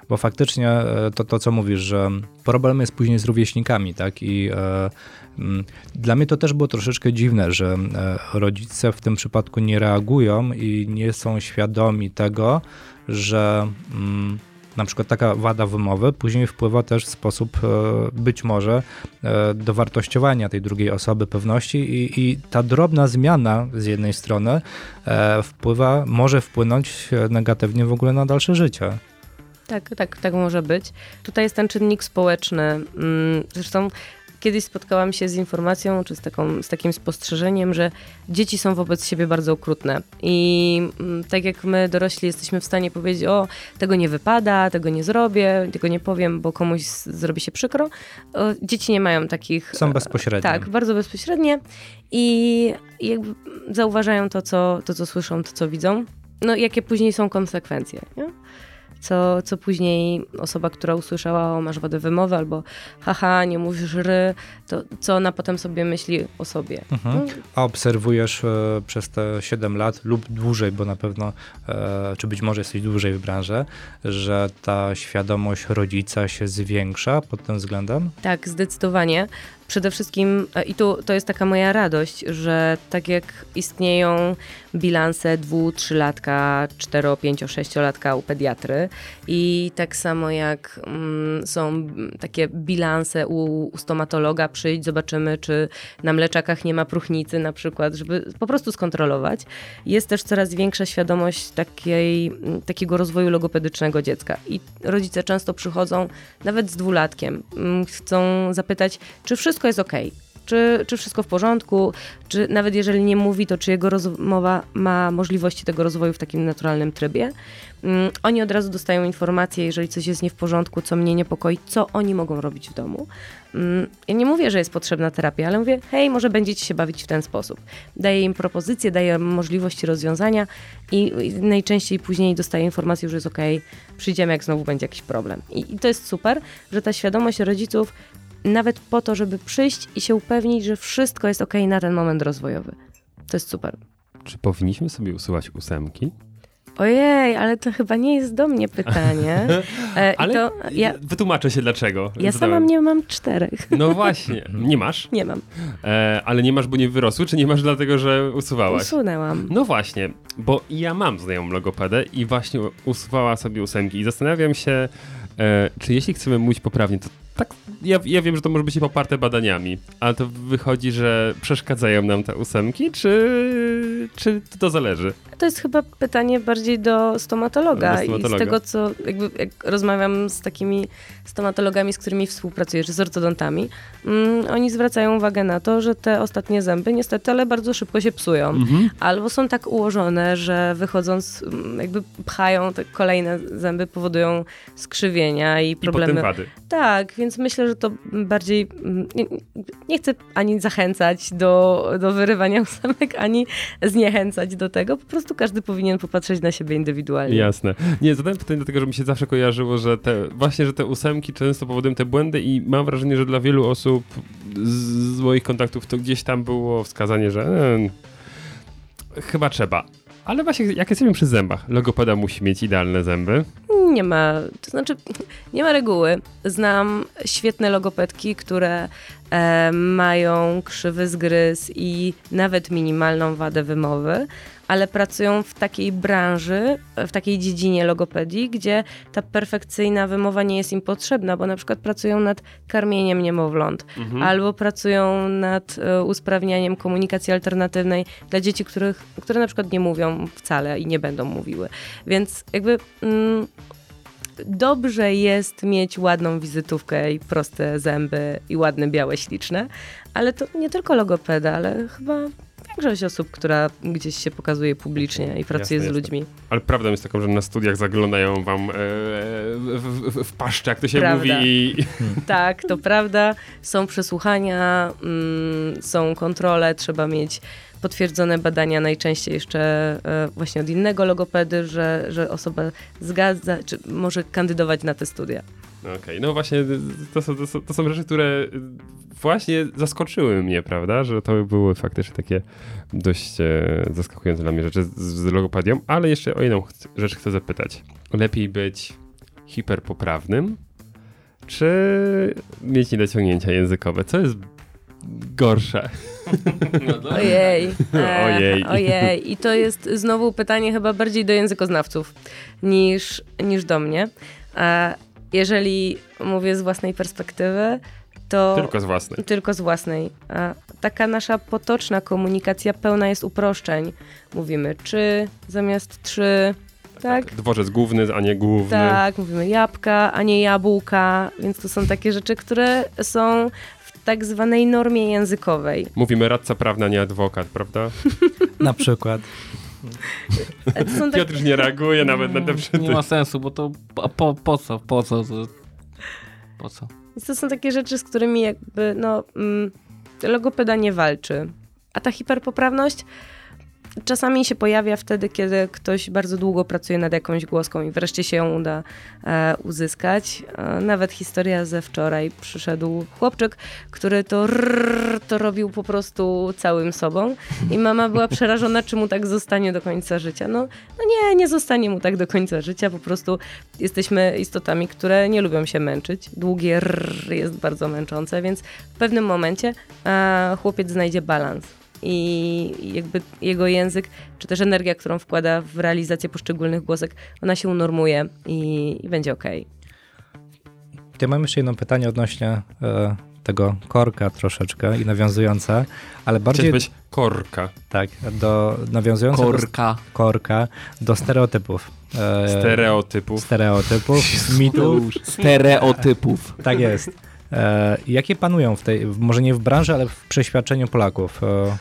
Bo faktycznie e, to, to, co mówisz, że problem jest później z rówieśnikami, tak? I e, mm, dla mnie to też było troszeczkę dziwne, że e, rodzice w tym przypadku nie reagują i nie są świadomi tego, że mm, na przykład taka wada wymowy później wpływa też w sposób e, być może do wartościowania tej drugiej osoby pewności i, i ta drobna zmiana z jednej strony wpływa, może wpłynąć negatywnie w ogóle na dalsze życie. Tak, tak, tak może być. Tutaj jest ten czynnik społeczny. Mm, Zresztą kiedyś spotkałam się z informacją, czy z, taką, z takim spostrzeżeniem, że dzieci są wobec siebie bardzo okrutne. I mm, tak jak my dorośli jesteśmy w stanie powiedzieć, o, tego nie wypada, tego nie zrobię, tego nie powiem, bo komuś zrobi się przykro, dzieci nie mają takich... Są bezpośrednie. Tak, bardzo bezpośrednie i jakby zauważają to, co, to, co słyszą, to, co widzą. No, jakie później są konsekwencje, nie? Co, co później osoba, która usłyszała, o masz wadę wymowy, albo haha, nie mówisz ry, to co ona potem sobie myśli o sobie. Mhm. No, A obserwujesz e, przez te 7 lat lub dłużej, bo na pewno, e, czy być może jesteś dłużej w branży, że ta świadomość rodzica się zwiększa pod tym względem? Tak, zdecydowanie. Przede wszystkim, e, i tu to jest taka moja radość, że tak jak istnieją bilanse dwu, trzylatka, cztero, pięcio, sześciolatka u pediatry i tak samo jak mm, są takie bilanse u, u stomatologa, przyjdź, zobaczymy, czy na mleczakach nie ma próchnicy na przykład, żeby po prostu skontrolować. Jest też coraz większa świadomość takiej, mm, takiego rozwoju logopedycznego dziecka i rodzice często przychodzą nawet z dwulatkiem, mm, chcą zapytać, czy wszystko jest ok, czy, czy wszystko w porządku, czy nawet jeżeli nie mówi, to czy jego rozmowa ma możliwości tego rozwoju w takim naturalnym trybie. Mm, Oni od razu dostają informację, jeżeli coś jest nie w porządku, co mnie niepokoi, co oni mogą robić w domu. Mm, Ja nie mówię, że jest potrzebna terapia, ale mówię, hej, może będziecie się bawić w ten sposób. Daję im propozycje, daję możliwości rozwiązania i i najczęściej później dostaję informację, że jest ok, przyjdziemy, jak znowu będzie jakiś problem. I, I to jest super, że ta świadomość rodziców nawet po to, żeby przyjść i się upewnić, że wszystko jest ok na ten moment rozwojowy. To jest super. Czy powinniśmy sobie usuwać ósemki? Ojej, ale to chyba nie jest do mnie pytanie. E, Ale to ja, wytłumaczę się dlaczego. ja sama nie mam czterech. No właśnie, nie masz, Nie mam. e, ale nie masz, bo nie wyrosły, czy nie masz dlatego, że usuwałaś? Usunęłam. No właśnie, bo ja mam znajomą logopedę i właśnie usuwała sobie ósemki i zastanawiam się, e, czy jeśli chcemy mówić poprawnie, to tak, ja, ja wiem, że to może być poparte badaniami, ale to wychodzi, że przeszkadzają nam te ósemki, czy, czy to zależy? To jest chyba pytanie bardziej do stomatologa, Do stomatologa. i z tego, co jakby jak rozmawiam z takimi stomatologami, z którymi współpracuję, czy z ortodontami, mm, oni zwracają uwagę na to, że te ostatnie zęby niestety, ale bardzo szybko się psują. Mhm. Albo są tak ułożone, że wychodząc, mm, jakby pchają te kolejne zęby, powodują skrzywienia i I problemy. potem wady. Tak, więc myślę, że to bardziej. mm, Nie, nie chcę ani zachęcać do, do wyrywania ósemek, ani zniechęcać do tego. Po prostu każdy powinien popatrzeć na siebie indywidualnie. Jasne. Nie, zadałem pytanie dlatego, że mi się zawsze kojarzyło, że te, właśnie, że te ósemki często powodują te błędy i mam wrażenie, że dla wielu osób z, z moich kontaktów to gdzieś tam było wskazanie, że e, chyba trzeba. Ale właśnie, jak jesteśmy przy zębach, logopeda musi mieć idealne zęby. Nie ma, to znaczy, nie ma reguły. Znam świetne logopedki, które e, mają krzywy zgryz i nawet minimalną wadę wymowy, ale pracują w takiej branży, w takiej dziedzinie logopedii, gdzie ta perfekcyjna wymowa nie jest im potrzebna, bo na przykład pracują nad karmieniem niemowląt, albo pracują nad e, usprawnianiem komunikacji alternatywnej dla dzieci, których, które na przykład nie mówią wcale i nie będą mówiły. Więc jakby mm, dobrze jest mieć ładną wizytówkę i proste zęby i ładne, białe, śliczne, ale to nie tylko logopeda, ale chyba większość osób, która gdzieś się pokazuje publicznie i pracuje Jasne, z jasne. ludźmi. Ale prawdą jest taką, że na studiach zaglądają wam e, w, w, w paszczę, jak to się Prawda. mówi. I, Tak, to prawda. Są przesłuchania, mm, są kontrole, trzeba mieć potwierdzone badania, najczęściej jeszcze e, właśnie od innego logopedy, że, że osoba zgadza, czy może kandydować na te studia. Okej, no właśnie, to są, to, są, to są rzeczy, które właśnie zaskoczyły mnie, prawda? Że to były faktycznie takie dość e, zaskakujące dla mnie rzeczy z, z logopedią, ale jeszcze o jedną ch- rzecz chcę zapytać. Lepiej być hiperpoprawnym, czy mieć niedociągnięcia językowe? Co jest gorsze? Ojej. E, Ojej. Ojej. I to jest znowu pytanie chyba bardziej do językoznawców niż, niż do mnie. E, jeżeli mówię z własnej perspektywy, to... Tylko z własnej. Tylko z własnej. A taka nasza potoczna komunikacja pełna jest uproszczeń. Mówimy czy zamiast trzy, tak? Dworzec główny, a nie główny. Tak, mówimy jabłka, a nie jabłka, więc to są takie rzeczy, które są w tak zwanej normie językowej. Mówimy radca prawny, a nie adwokat, prawda? Na przykład. To tak, Piotr już nie reaguje nawet na te Mm, Nie ma sensu, bo to po, po, co, po co, to, po co? więc to są takie rzeczy, z którymi jakby, no, mm, logopeda nie walczy. A ta hiperpoprawność czasami się pojawia wtedy, kiedy ktoś bardzo długo pracuje nad jakąś głoską i wreszcie się ją uda e, uzyskać. E, nawet historia ze wczoraj. Przyszedł chłopczyk, który to rrr, to robił po prostu całym sobą i mama była przerażona, czy mu tak zostanie do końca życia. No, no nie, nie zostanie mu tak do końca życia, po prostu jesteśmy istotami, które nie lubią się męczyć. Długie rrr jest bardzo męczące, więc w pewnym momencie e, chłopiec znajdzie balans i jakby jego język, czy też energia, którą wkłada w realizację poszczególnych głosek, ona się unormuje i, i będzie okej. Ja mam jeszcze jedno pytanie odnośnie e, tego korka troszeczkę i nawiązujące, ale bardziej Chciałeś być korka. tak, do nawiązujące do Korka. korka do stereotypów. E, Stereotypów. stereotypów, mitów. Stereotypów. Tak jest. E, jakie panują w tej, może nie w branży, ale w przeświadczeniu Polaków? E,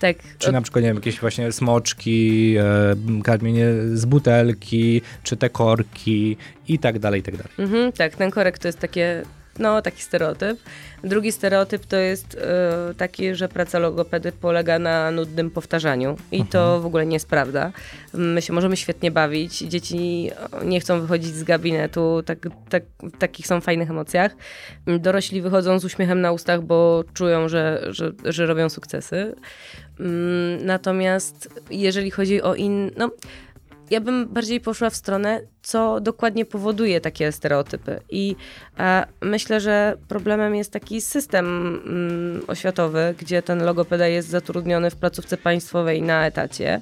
Tak, czy na przykład, nie wiem, jakieś właśnie smoczki, e, karmienie z butelki, czy te korki i tak dalej, i tak dalej. Mhm, tak, ten korek to jest takie, no, taki stereotyp. Drugi stereotyp to jest e, taki, że praca logopedy polega na nudnym powtarzaniu i to w ogóle nie jest prawda. My się możemy świetnie bawić, dzieci e, nie chcą wychodzić z gabinetu, tak, tak, w takich są fajnych emocjach. Dorośli wychodzą z uśmiechem na ustach, bo czują, że, że, że robią sukcesy. Mm, Natomiast jeżeli chodzi o in... No, ja bym bardziej poszła w stronę, co dokładnie powoduje takie stereotypy. I e, myślę, że problemem jest taki system mm, oświatowy, gdzie ten logopeda jest zatrudniony w placówce państwowej na etacie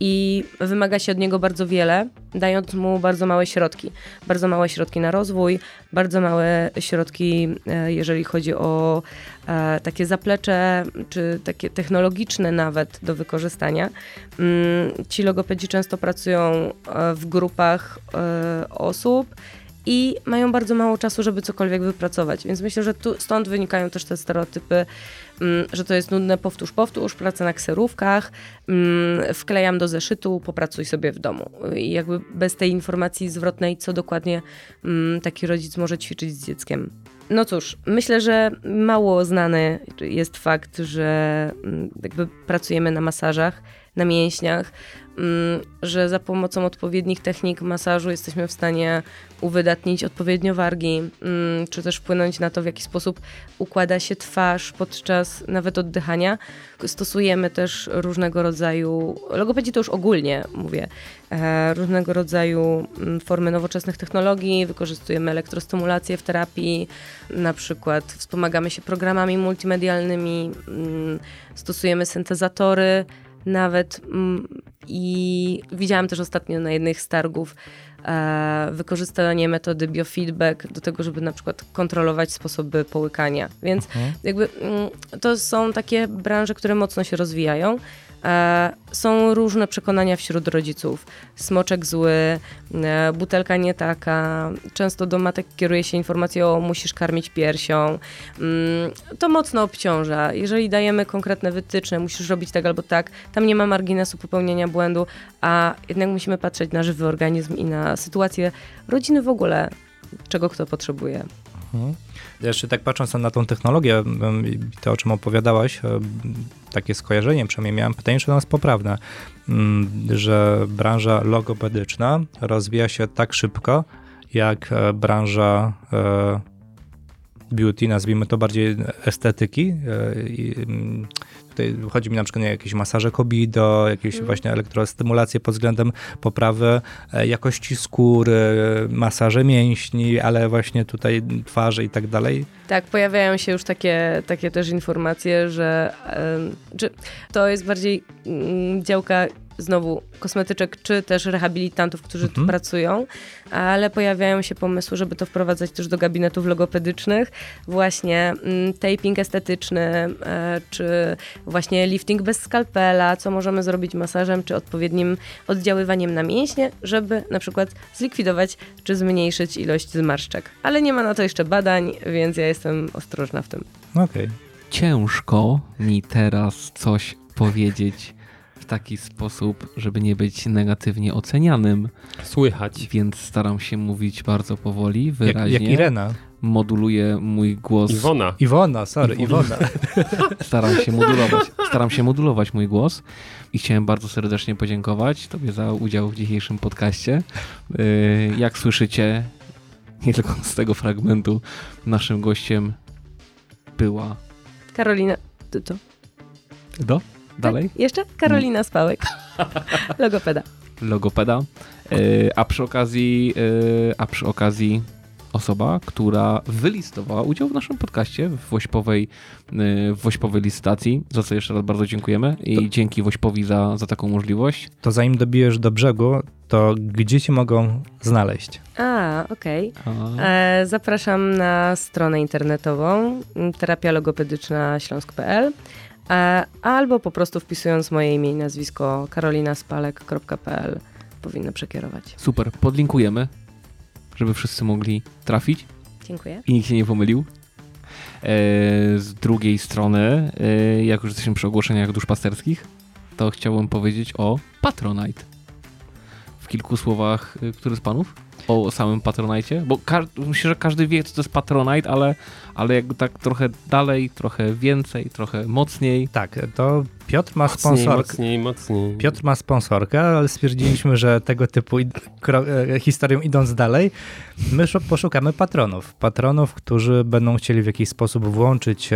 i wymaga się od niego bardzo wiele, dając mu bardzo małe środki. Bardzo małe środki na rozwój, bardzo małe środki, e, jeżeli chodzi o e, takie zaplecze, czy takie technologiczne nawet do wykorzystania. Mm, Ci logopedzi często pracują e, w grupach osób i mają bardzo mało czasu, żeby cokolwiek wypracować. Więc myślę, że tu, stąd wynikają też te stereotypy, mm, że to jest nudne powtórz, powtórz, praca na kserówkach, mm, wklejam do zeszytu, popracuj sobie w domu. I jakby bez tej informacji zwrotnej, co dokładnie mm, taki rodzic może ćwiczyć z dzieckiem. No cóż, myślę, że mało znany jest fakt, że jakby pracujemy na masażach, na mięśniach, mm, że za pomocą odpowiednich technik masażu jesteśmy w stanie uwydatnić odpowiednio wargi, mm, czy też wpłynąć na to, w jaki sposób układa się twarz podczas nawet oddychania. Stosujemy też różnego rodzaju, logopedzi to już ogólnie mówię, e, różnego rodzaju mm, formy nowoczesnych technologii, wykorzystujemy elektrostymulację w terapii, na przykład wspomagamy się programami multimedialnymi, stosujemy syntezatory, nawet mm, i widziałam też ostatnio na jednych z targów e, wykorzystanie metody biofeedback do tego, żeby na przykład kontrolować sposoby połykania. Więc jakby mm, to są takie branże, które mocno się rozwijają. E, są różne przekonania wśród rodziców. Smoczek zły, e, butelka nie taka. Często do matek kieruje się informacją, musisz karmić piersią. Mm, to mocno obciąża. Jeżeli dajemy konkretne wytyczne, musisz robić tak albo tak, tam nie ma marginesu popełnienia błędu, a jednak musimy patrzeć na żywy organizm i na sytuację rodziny w ogóle, czego kto potrzebuje. Mhm. Jeszcze tak patrząc na tą technologię, to o czym opowiadałaś, em, takie skojarzenie przynajmniej miałem. Pytanie, czy to jest poprawne, mm, że branża logopedyczna rozwija się tak szybko, jak e, branża e, beauty, nazwijmy to bardziej estetyki. e, i, mm, Tutaj chodzi mi na przykład o jakieś masaże kobido, jakieś właśnie elektrostymulacje pod względem poprawy e, jakości skóry, masaże mięśni, ale właśnie tutaj twarzy i tak dalej. Tak, pojawiają się już takie, takie też informacje, że, że to jest bardziej mm, działka znowu kosmetyczek, czy też rehabilitantów, którzy tu Mhm. pracują, ale pojawiają się pomysły, żeby to wprowadzać też do gabinetów logopedycznych. Właśnie mm, taping estetyczny, e, czy właśnie lifting bez skalpela, co możemy zrobić masażem, czy odpowiednim oddziaływaniem na mięśnie, żeby na przykład zlikwidować, czy zmniejszyć ilość zmarszczek. Ale nie ma na to jeszcze badań, więc ja jestem ostrożna w tym. Okej. Ciężko mi teraz coś powiedzieć taki sposób, żeby nie być negatywnie ocenianym, Słychać. więc staram się mówić bardzo powoli, Jak, wyraźnie. jak Irena. Moduluję mój głos. Iwona. Iwona, sorry, Iwona. Staram się modulować, staram się modulować mój głos i chciałem bardzo serdecznie podziękować Tobie za udział w dzisiejszym podcaście. Yy, Jak słyszycie, nie tylko z tego fragmentu, naszym gościem była. Karolina, to, to. Do? Dalej? Tak? Jeszcze? Karolina Spałek, logopeda. Logopeda. Yy, A przy okazji, yy, a przy okazji osoba, która wylistowała udział w naszym podcaście w Wośpowej, yy, w Wośpowej licytacji, za co jeszcze raz bardzo dziękujemy i dzięki Wośpowi za, za taką możliwość. To zanim dobijesz do brzegu, to gdzie cię mogą znaleźć? A, okej. E, Zapraszam na stronę internetową terapialogopedyczna śląsk.pl e, albo po prostu wpisując moje imię i nazwisko karolinaspalek.pl powinno przekierować. Super, podlinkujemy, żeby wszyscy mogli trafić Dziękuję. i nikt się nie pomylił. E, z drugiej strony, e, jak już jesteśmy przy ogłoszeniach duszpasterskich, to chciałbym powiedzieć o Patronite. W kilku słowach, e, który z panów? O samym Patronite? Bo myślę, że każdy wie, co to jest Patronite, ale, ale jakby tak trochę dalej, trochę więcej, trochę mocniej. Tak, to Piotr ma Mocniej, sponsorkę. mocniej, mocniej. Piotr ma sponsorkę, ale stwierdziliśmy, że tego typu id- kro- e, historią idąc dalej, my szu- poszukamy patronów. Patronów, którzy będą chcieli w jakiś sposób włączyć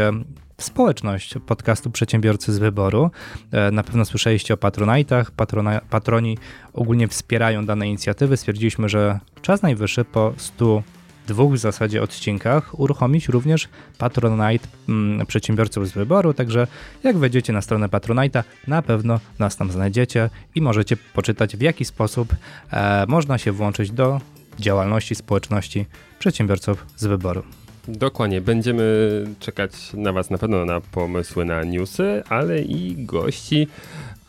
społeczność podcastu Przedsiębiorcy z Wyboru. E, Na pewno słyszeliście o patronajtach. Patrona, patroni ogólnie wspierają dane inicjatywy. Stwierdziliśmy, że czas najwyższy po 100 dwóch w zasadzie odcinkach uruchomić również Patronite mm, przedsiębiorców z wyboru, także jak wejdziecie na stronę Patronite'a, na pewno nas tam znajdziecie i możecie poczytać w jaki sposób e, można się włączyć do działalności społeczności przedsiębiorców z wyboru. Dokładnie, będziemy czekać na Was na pewno na pomysły na newsy, ale i gości,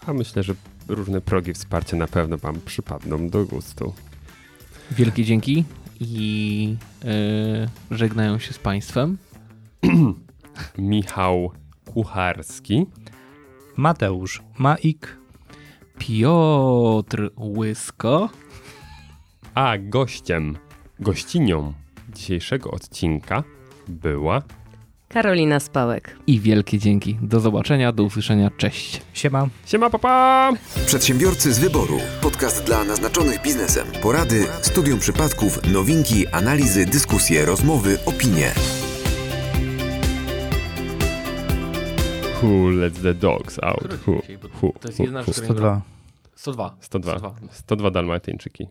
a myślę, że różne progi wsparcia na pewno Wam przypadną do gustu. Wielkie dzięki i e, żegnają się z Państwem. Michał Kucharski, Mateusz Maik, Piotr Łysko. a gościem, gościnią dzisiejszego odcinka była Karolina Spałek. I wielkie dzięki. Do zobaczenia, do usłyszenia. Cześć. siema. Siema papa! Przedsiębiorcy z wyboru. Podcast dla naznaczonych biznesem. Porady, studium przypadków, nowinki, analizy, dyskusje, rozmowy, opinie. Who lets the dogs out? Who, who, To jest who, jedna who. rzecz, 102. 102. 102. 102 dalmatyńczyki.